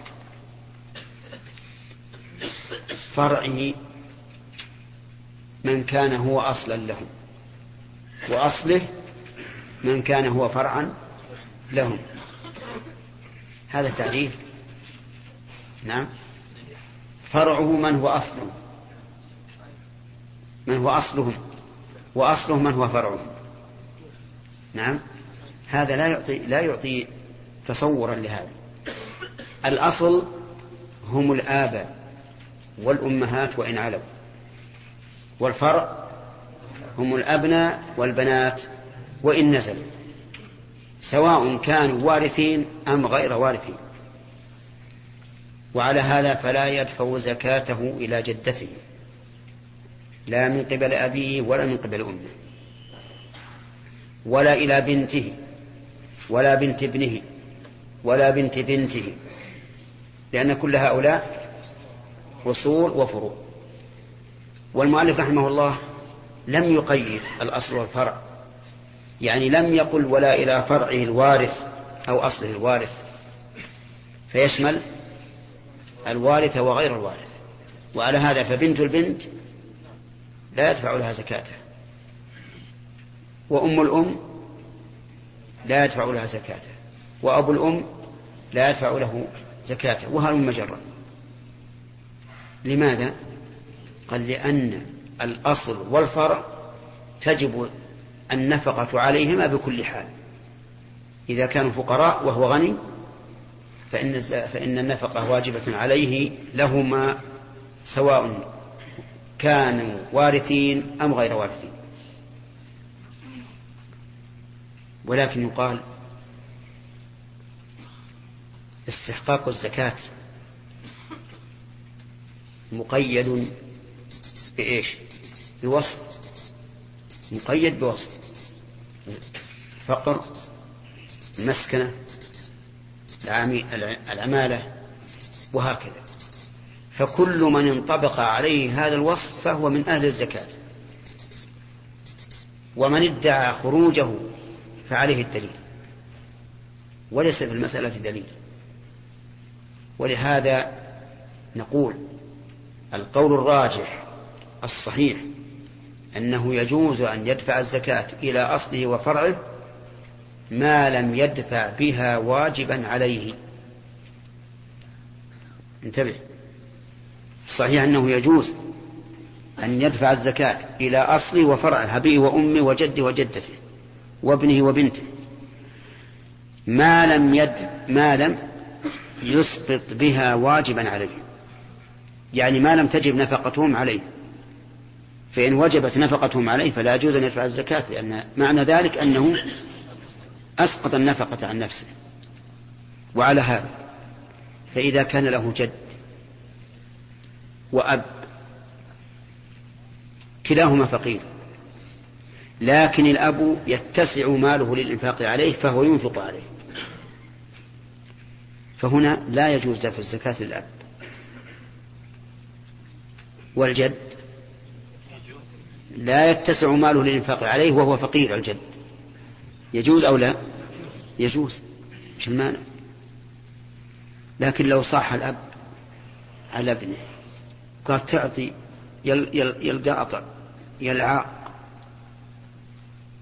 فرعه من كان هو أصلا له. وأصله من كان هو فرعا لهم. هذا تعريف. نعم. فرعه من هو أصله؟ من هو أصلهم وأصله من هو فرعهم نعم. هذا لا يعطي لا يعطي تصورا لهذا. الأصل هم الآباء والأمهات وإن علوا. والفرع هم الأبناء والبنات وإن نزل سواء كانوا وارثين أم غير وارثين. وعلى هذا فلا يدفع زكاته إلى جدته لا من قبل أبيه ولا من قبل أمه ولا إلى بنته ولا بنت ابنه ولا بنت بنته لأن كل هؤلاء أصول وفروع. والمؤلف رحمه الله لم يقيد الأصل والفرع. يعني لم يقل ولا إلى فرعه الوارث أو أصله الوارث فيشمل الوارث وغير الوارث وعلى هذا فبنت البنت لا يدفع لها زكاته وأم الأم لا يدفع لها زكاته وأبو الأم لا يدفع له زكاته وهل مجرة لماذا؟ قال لأن الأصل والفرع تجب النفقة عليهما بكل حال. إذا كانوا فقراء وهو غني فإن فإن النفقة واجبة عليه لهما سواء كانوا وارثين أم غير وارثين. ولكن يقال استحقاق الزكاة مقيد بإيش؟ بوصف مقيد بوصف فقر المسكنة العمالة وهكذا. فكل من انطبق عليه هذا الوصف فهو من أهل الزكاة. ومن ادعى خروجه فعليه الدليل. وليس في المسألة دليل. ولهذا نقول القول الراجح الصحيح أنه يجوز أن يدفع الزكاة إلى أصله وفرعه ما لم يدفع بها واجبا عليه. انتبه. صحيح أنه يجوز أن يدفع الزكاة إلى أصله وفرعه أبيه وأمه وجده وجدته وابنه وبنته. ما لم يد ما لم يسقط بها واجبا عليه. يعني ما لم تجب نفقتهم عليه. فإن وجبت نفقتهم عليه فلا يجوز أن يدفع الزكاة لأن معنى ذلك أنه أسقط النفقة عن نفسه. وعلى هذا فإذا كان له جد وأب كلاهما فقير لكن الأب يتسع ماله للإنفاق عليه فهو ينفق عليه. فهنا لا يجوز دفع الزكاة للأب. والجد لا يتسع ماله للإنفاق عليه وهو فقير الجد. يجوز أو لا؟ يجوز. مش المانع؟ لكن لو صاح الأب على ابنه قال تعطي يلقاطع يلعاق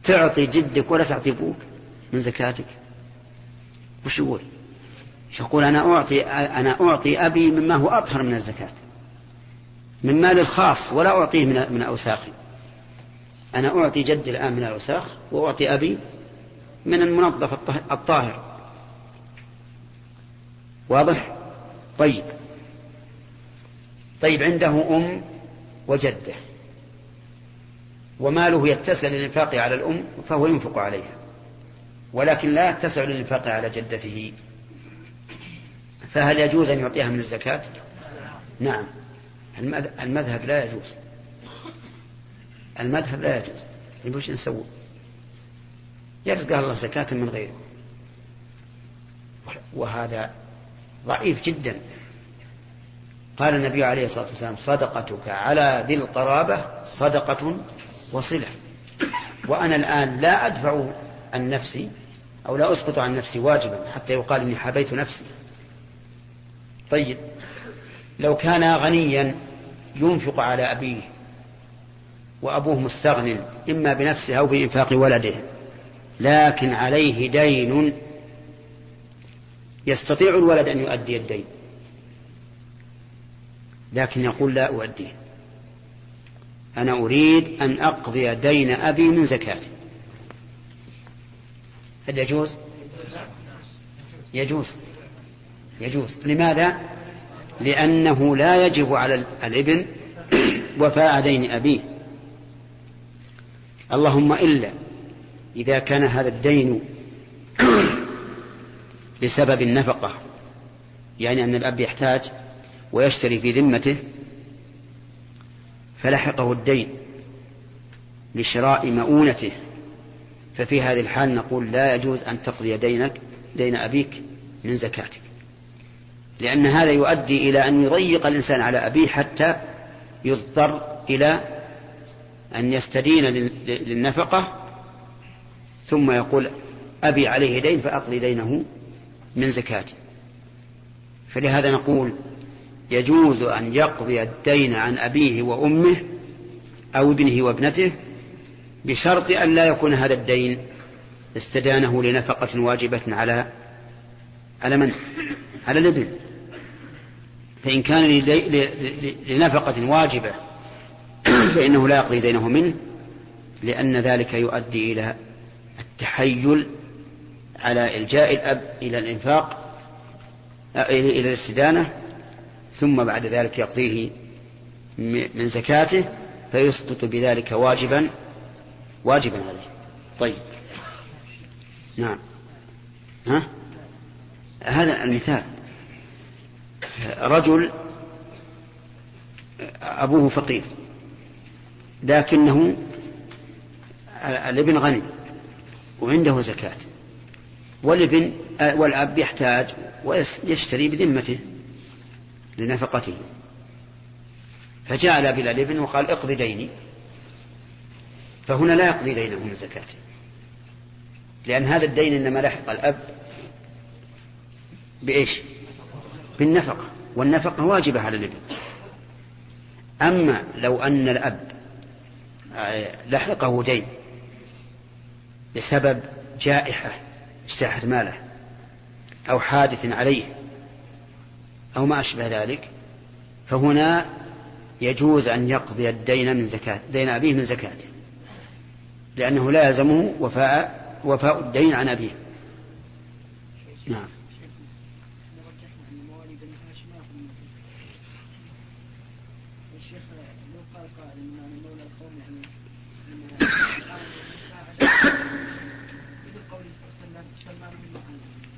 تعطي جدك ولا تعطي أبوك من زكاتك؟ وش يقول؟ يقول أنا أعطي أنا أعطي أبي مما هو أطهر من الزكاة من مال الخاص ولا أعطيه من من أوساخي أنا أعطي جدي الآن من الأوساخ وأعطي أبي من المنظف الطاهر. واضح؟ طيب. طيب عنده أم وجدة. وماله يتسع للإنفاق على الأم فهو ينفق عليها. ولكن لا يتسع للإنفاق على جدته. فهل يجوز أن يعطيها من الزكاة؟ نعم. المذهب لا يجوز. المذهب لا يجوز. طيب وش نسوي؟ يرزقها الله زكاة من غيره. وهذا ضعيف جدا. قال النبي عليه الصلاة والسلام صدقتك على ذي القرابة صدقة وصلة. وأنا الآن لا أدفع عن نفسي أو لا أسقط عن نفسي واجبا حتى يقال إني حبيت نفسي. طيب لو كان غنيا ينفق على أبيه وأبوه مستغن إما بنفسه أو بإنفاق ولده. لكن عليه دين يستطيع الولد أن يؤدي الدين. لكن يقول لا أؤديه. أنا أريد أن أقضي دين أبي من زكاته. هل يجوز؟ يجوز. يجوز. لماذا؟ لأنه لا يجب على الابن وفاء دين أبيه. اللهم إلا إذا كان هذا الدين بسبب النفقة يعني أن الأب يحتاج ويشتري في ذمته فلحقه الدين لشراء مؤونته. ففي هذه الحال نقول لا يجوز أن تقضي دينك دين أبيك من زكاتك لأن هذا يؤدي إلى أن يضيق الإنسان على أبيه حتى يضطر إلى أن يستدين للنفقة ثم يقول أبي عليه دين فأقضي دينه من زكاته فلهذا نقول يجوز أن يقضي الدين عن أبيه وأمه أو ابنه وابنته بشرط أن لا يكون هذا الدين استدانه لنفقة واجبة على على من؟ على الابن فإن كان لنفقة واجبة فإنه لا يقضي دينه منه لأن ذلك يؤدي إلى التحيل على إلجاء الأب إلى الإنفاق إلى الاستدانة ثم بعد ذلك يقضيه من زكاته فيسقط بذلك واجبا واجبا عليه. طيب. نعم. ها؟ هذا المثال. رجل أبوه فقير. لكنه الابن غني وعنده زكاة. والابن والأب يحتاج ويشتري بذمته لنفقته. الأب إلى الابن وقال اقضي ديني. فهنا لا يقضي دينه من زكاته. لأن هذا الدين إنما لحق الأب بإيش؟ بالنفقة. والنفقة واجبة على الابن. أما لو أن الأب لحقه دين بسبب جائحة اجتاحت ماله أو حادث عليه أو ما أشبه ذلك فهنا يجوز أن يقضي الدين من زكاة دين أبيه من زكاته لأنه لا يلزمه وفاء وفاء الدين عن أبيه. نعم.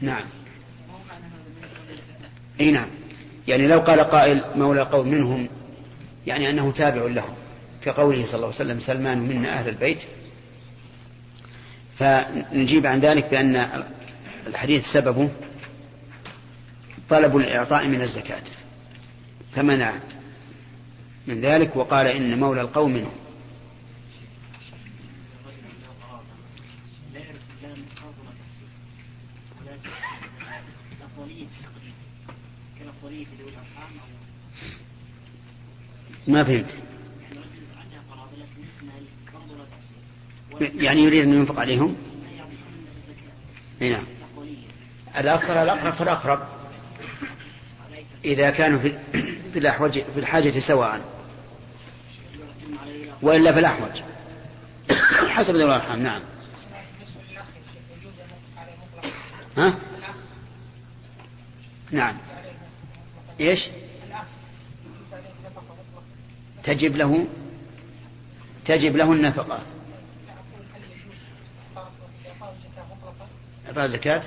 نعم. إي نعم. يعني لو قال قائل مولى القوم منهم يعني أنه تابع لهم كقوله صلى الله عليه وسلم سلمان منا أهل البيت. فنجيب عن ذلك بأن الحديث سببه طلب الإعطاء من الزكاة فمنع من ذلك وقال إن مولى القوم منهم. ما فهمت. يعني يريد أن ينفق عليهم؟ نعم. الأكثر الأقرب فالأقرب. إذا كانوا في في الحاجة سواء. وإلا في الأحوج. حسب ذوي الأرحام نعم. ها؟ نعم. إيش؟ تجب له تجب له النفقة. إعطاء زكاة؟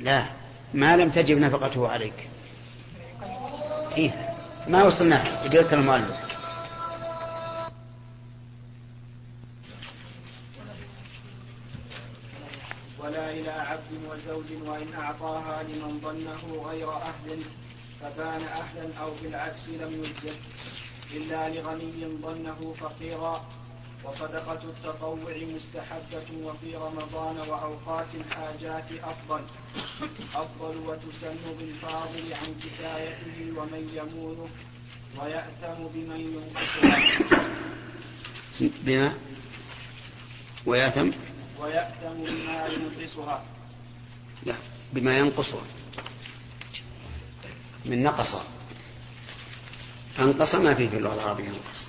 لا. ما لم تجب نفقته عليك. إيه. ما وصلنا قلت المؤلف. ولا إلى عبد وزوج وإن أعطاها لمن ظنه غير أهل فبان أهلا أو بالعكس لم يجزه. إلا لغني ظنه فقيرا. وصدقة التطوع مستحبة وفي رمضان وأوقات الحاجات أفضل. أفضل وتسن بالفاضل عن كفايته ومن يمونه ويأثم بمن ينقصها بما؟ ويأثم؟ ويأثم بما ينقصها. لا بما ينقصها. من نقص أنقص ما فيه في اللغة العربية أنقص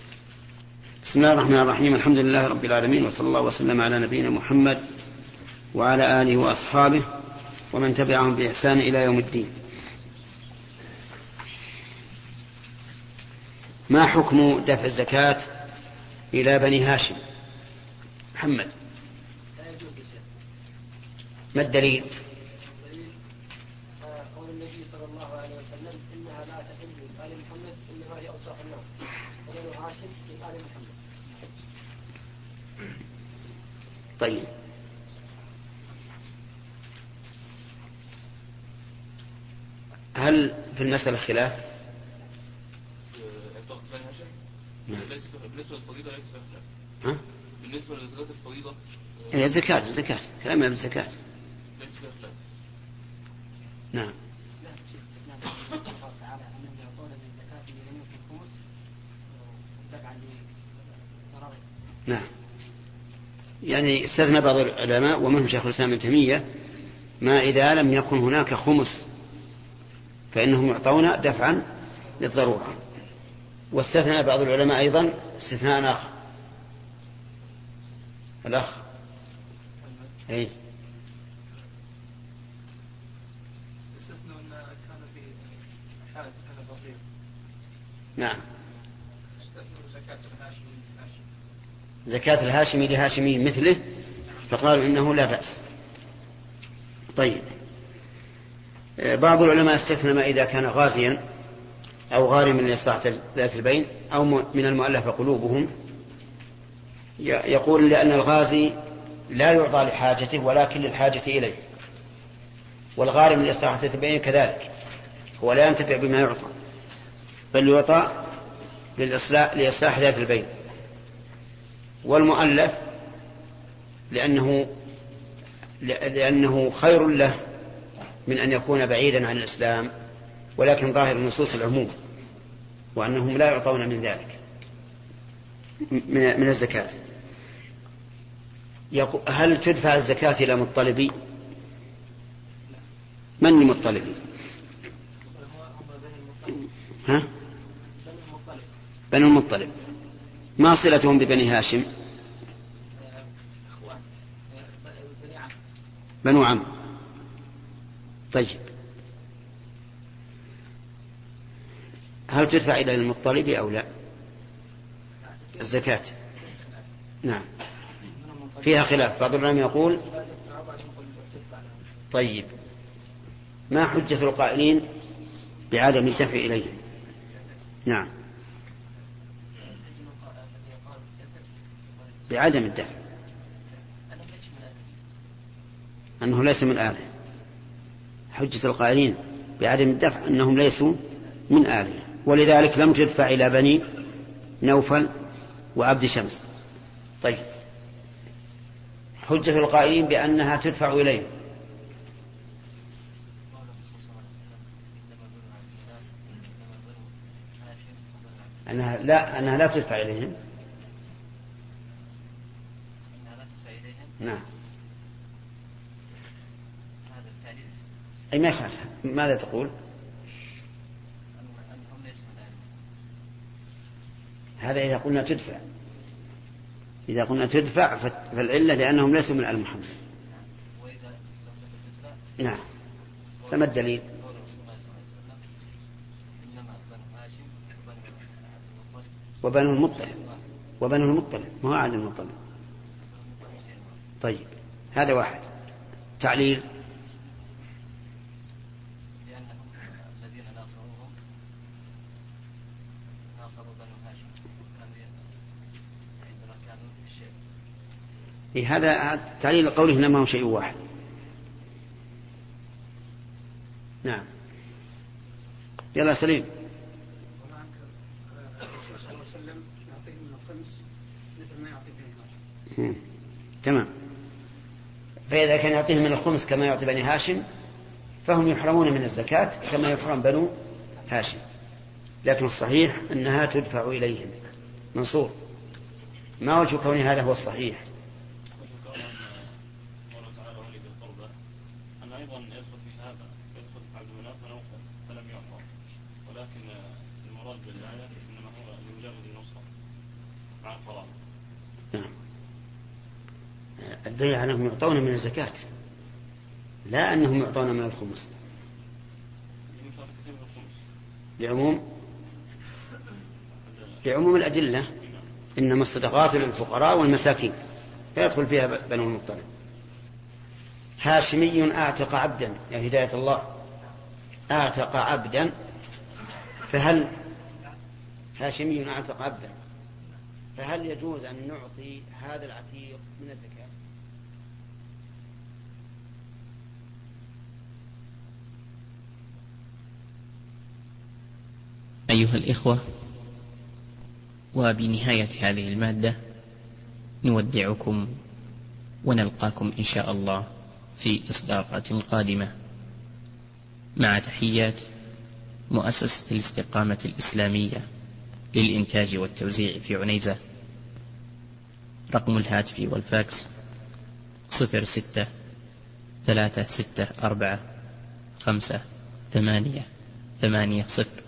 بسم الله الرحمن الرحيم. الحمد لله رب العالمين وصلى الله وسلم على نبينا محمد وعلى آله وأصحابه ومن تبعهم بإحسان إلى يوم الدين. ما حكم دفع الزكاة إلى بني هاشم؟ محمد. ما الدليل قول النبي صلى الله عليه وسلم انها لا تحل لآل محمد انما هي اوساخ الناس وبنو هاشم لآل محمد طيب. هل في المسألة خلاف؟ هاشم؟ نعم. بالنسبة للفريضة ليس فيها خلاف. ها؟ بالنسبة لزكاة الفريضة هي الزكاة الزكاة كلامنا بالزكاة ليس فيها خلاف. نعم. نعم. يعني استثنى بعض العلماء ومنهم شيخ الإسلام ابن تيمية ما إذا لم يكن هناك خمس فإنهم يعطون دفعا للضرورة. واستثنى بعض العلماء أيضا استثناء آخر. الأخ. أي. استثنوا أن كان في حاجة كان فقير. نعم استثنوا زكاة الهاشمي هاشم زكاة الهاشمي لهاشمي مثله فقالوا إنه لا بأس. طيب. آه، بعض العلماء استثنى ما إذا كان غازيا أو غارما لإصلاح ذات البين أو من المؤلفة قلوبهم. يقول لأن الغازي لا يعطى لحاجته ولكن للحاجة إليه. والغارم لإصلاح ذات البين كذلك. هو لا ينتفع بما يعطى بل يعطى لإصلاح ذات البين. والمؤلف لأنه لأنه خير له من أن يكون بعيدا عن الإسلام ولكن ظاهر النصوص العموم وأنهم لا يعطون من ذلك من الزكاة هل تدفع الزكاة إلى مطلبي؟ من المطلبي؟ ها؟ بنو المطلب ما صلتهم ببني هاشم؟ بنو عم. طيب. هل تدفع إلى المطلب أو لا؟ الزكاة. نعم. فيها خلاف. بعض العلماء يقول طيب. ما حجة القائلين بعدم الدفع إليهم؟ نعم. بعدم الدفع أنه ليس من آله. حجة القائلين بعدم الدفع أنهم ليسوا من آله. ولذلك لم تدفع إلى بني نوفل وعبد شمس. طيب. حجة القائلين بأنها تدفع إليهم أنها لا أنها لا تدفع إليهم. نعم. أي ما يخالف. ماذا تقول؟ هذا إذا قلنا تدفع. إذا قلنا تدفع فالعلة لأنهم ليسوا من آل محمد. نعم. فما الدليل؟ وبنو المطلب. وبنو المطلب. ما هو عاد المطلب؟ طيب هذا واحد. تعليل. لأنهم الذين ناصروهم ناصروا بنو هاشم عندما كانوا في الشيء إيه هذا تعليل قوله إنما هو شيء واحد. نعم. يلا سليم. وعنك الرسول صلى الله عليه وسلم يعطيه من الخمس مثل ما يعطي بني هاشم مم. تمام. فإذا كان يعطيه من الخمس كما يعطي بني هاشم فهم يحرمون من الزكاة كما يحرم بنو هاشم. لكن الصحيح أنها تدفع إليهم. منصور. ما وجه كون هذا هو الصحيح؟ الدليل على أنهم يعطون من الزكاة لا أنهم يعطون من الخمس. لعموم لعموم الأدلة إنما الصدقات للفقراء والمساكين فيدخل فيها بنو المطلب. هاشمي أعتق عبدا يا هداية الله أعتق عبدا فهل هاشمي أعتق عبدا؟ فهل يجوز أن نعطي هذا العتيق من الزكاة؟ أيها الإخوة وبنهاية هذه المادة نودعكم ونلقاكم إن شاء الله في إصدارات قادمة. مع تحيات مؤسسة الاستقامة الإسلامية. للإنتاج والتوزيع في عنيزة. رقم الهاتف والفاكس صفر ستة ثلاثة ستة أربعة خمسة ثمانية ثمانية صفر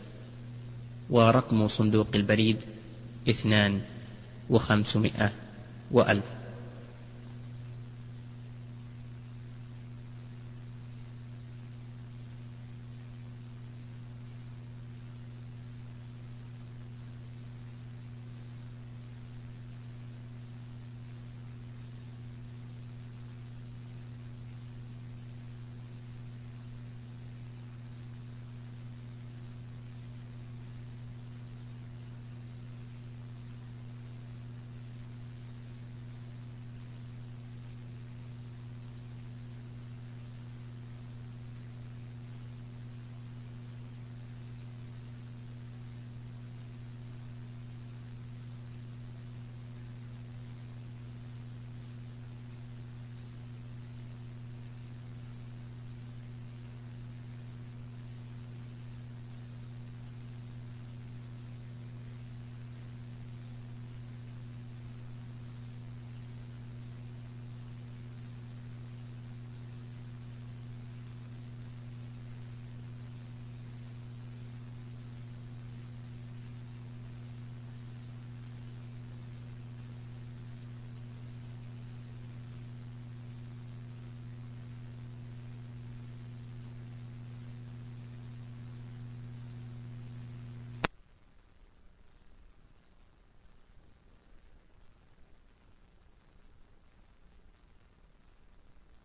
ورقم صندوق البريد اثنان وخمسمائة وألف.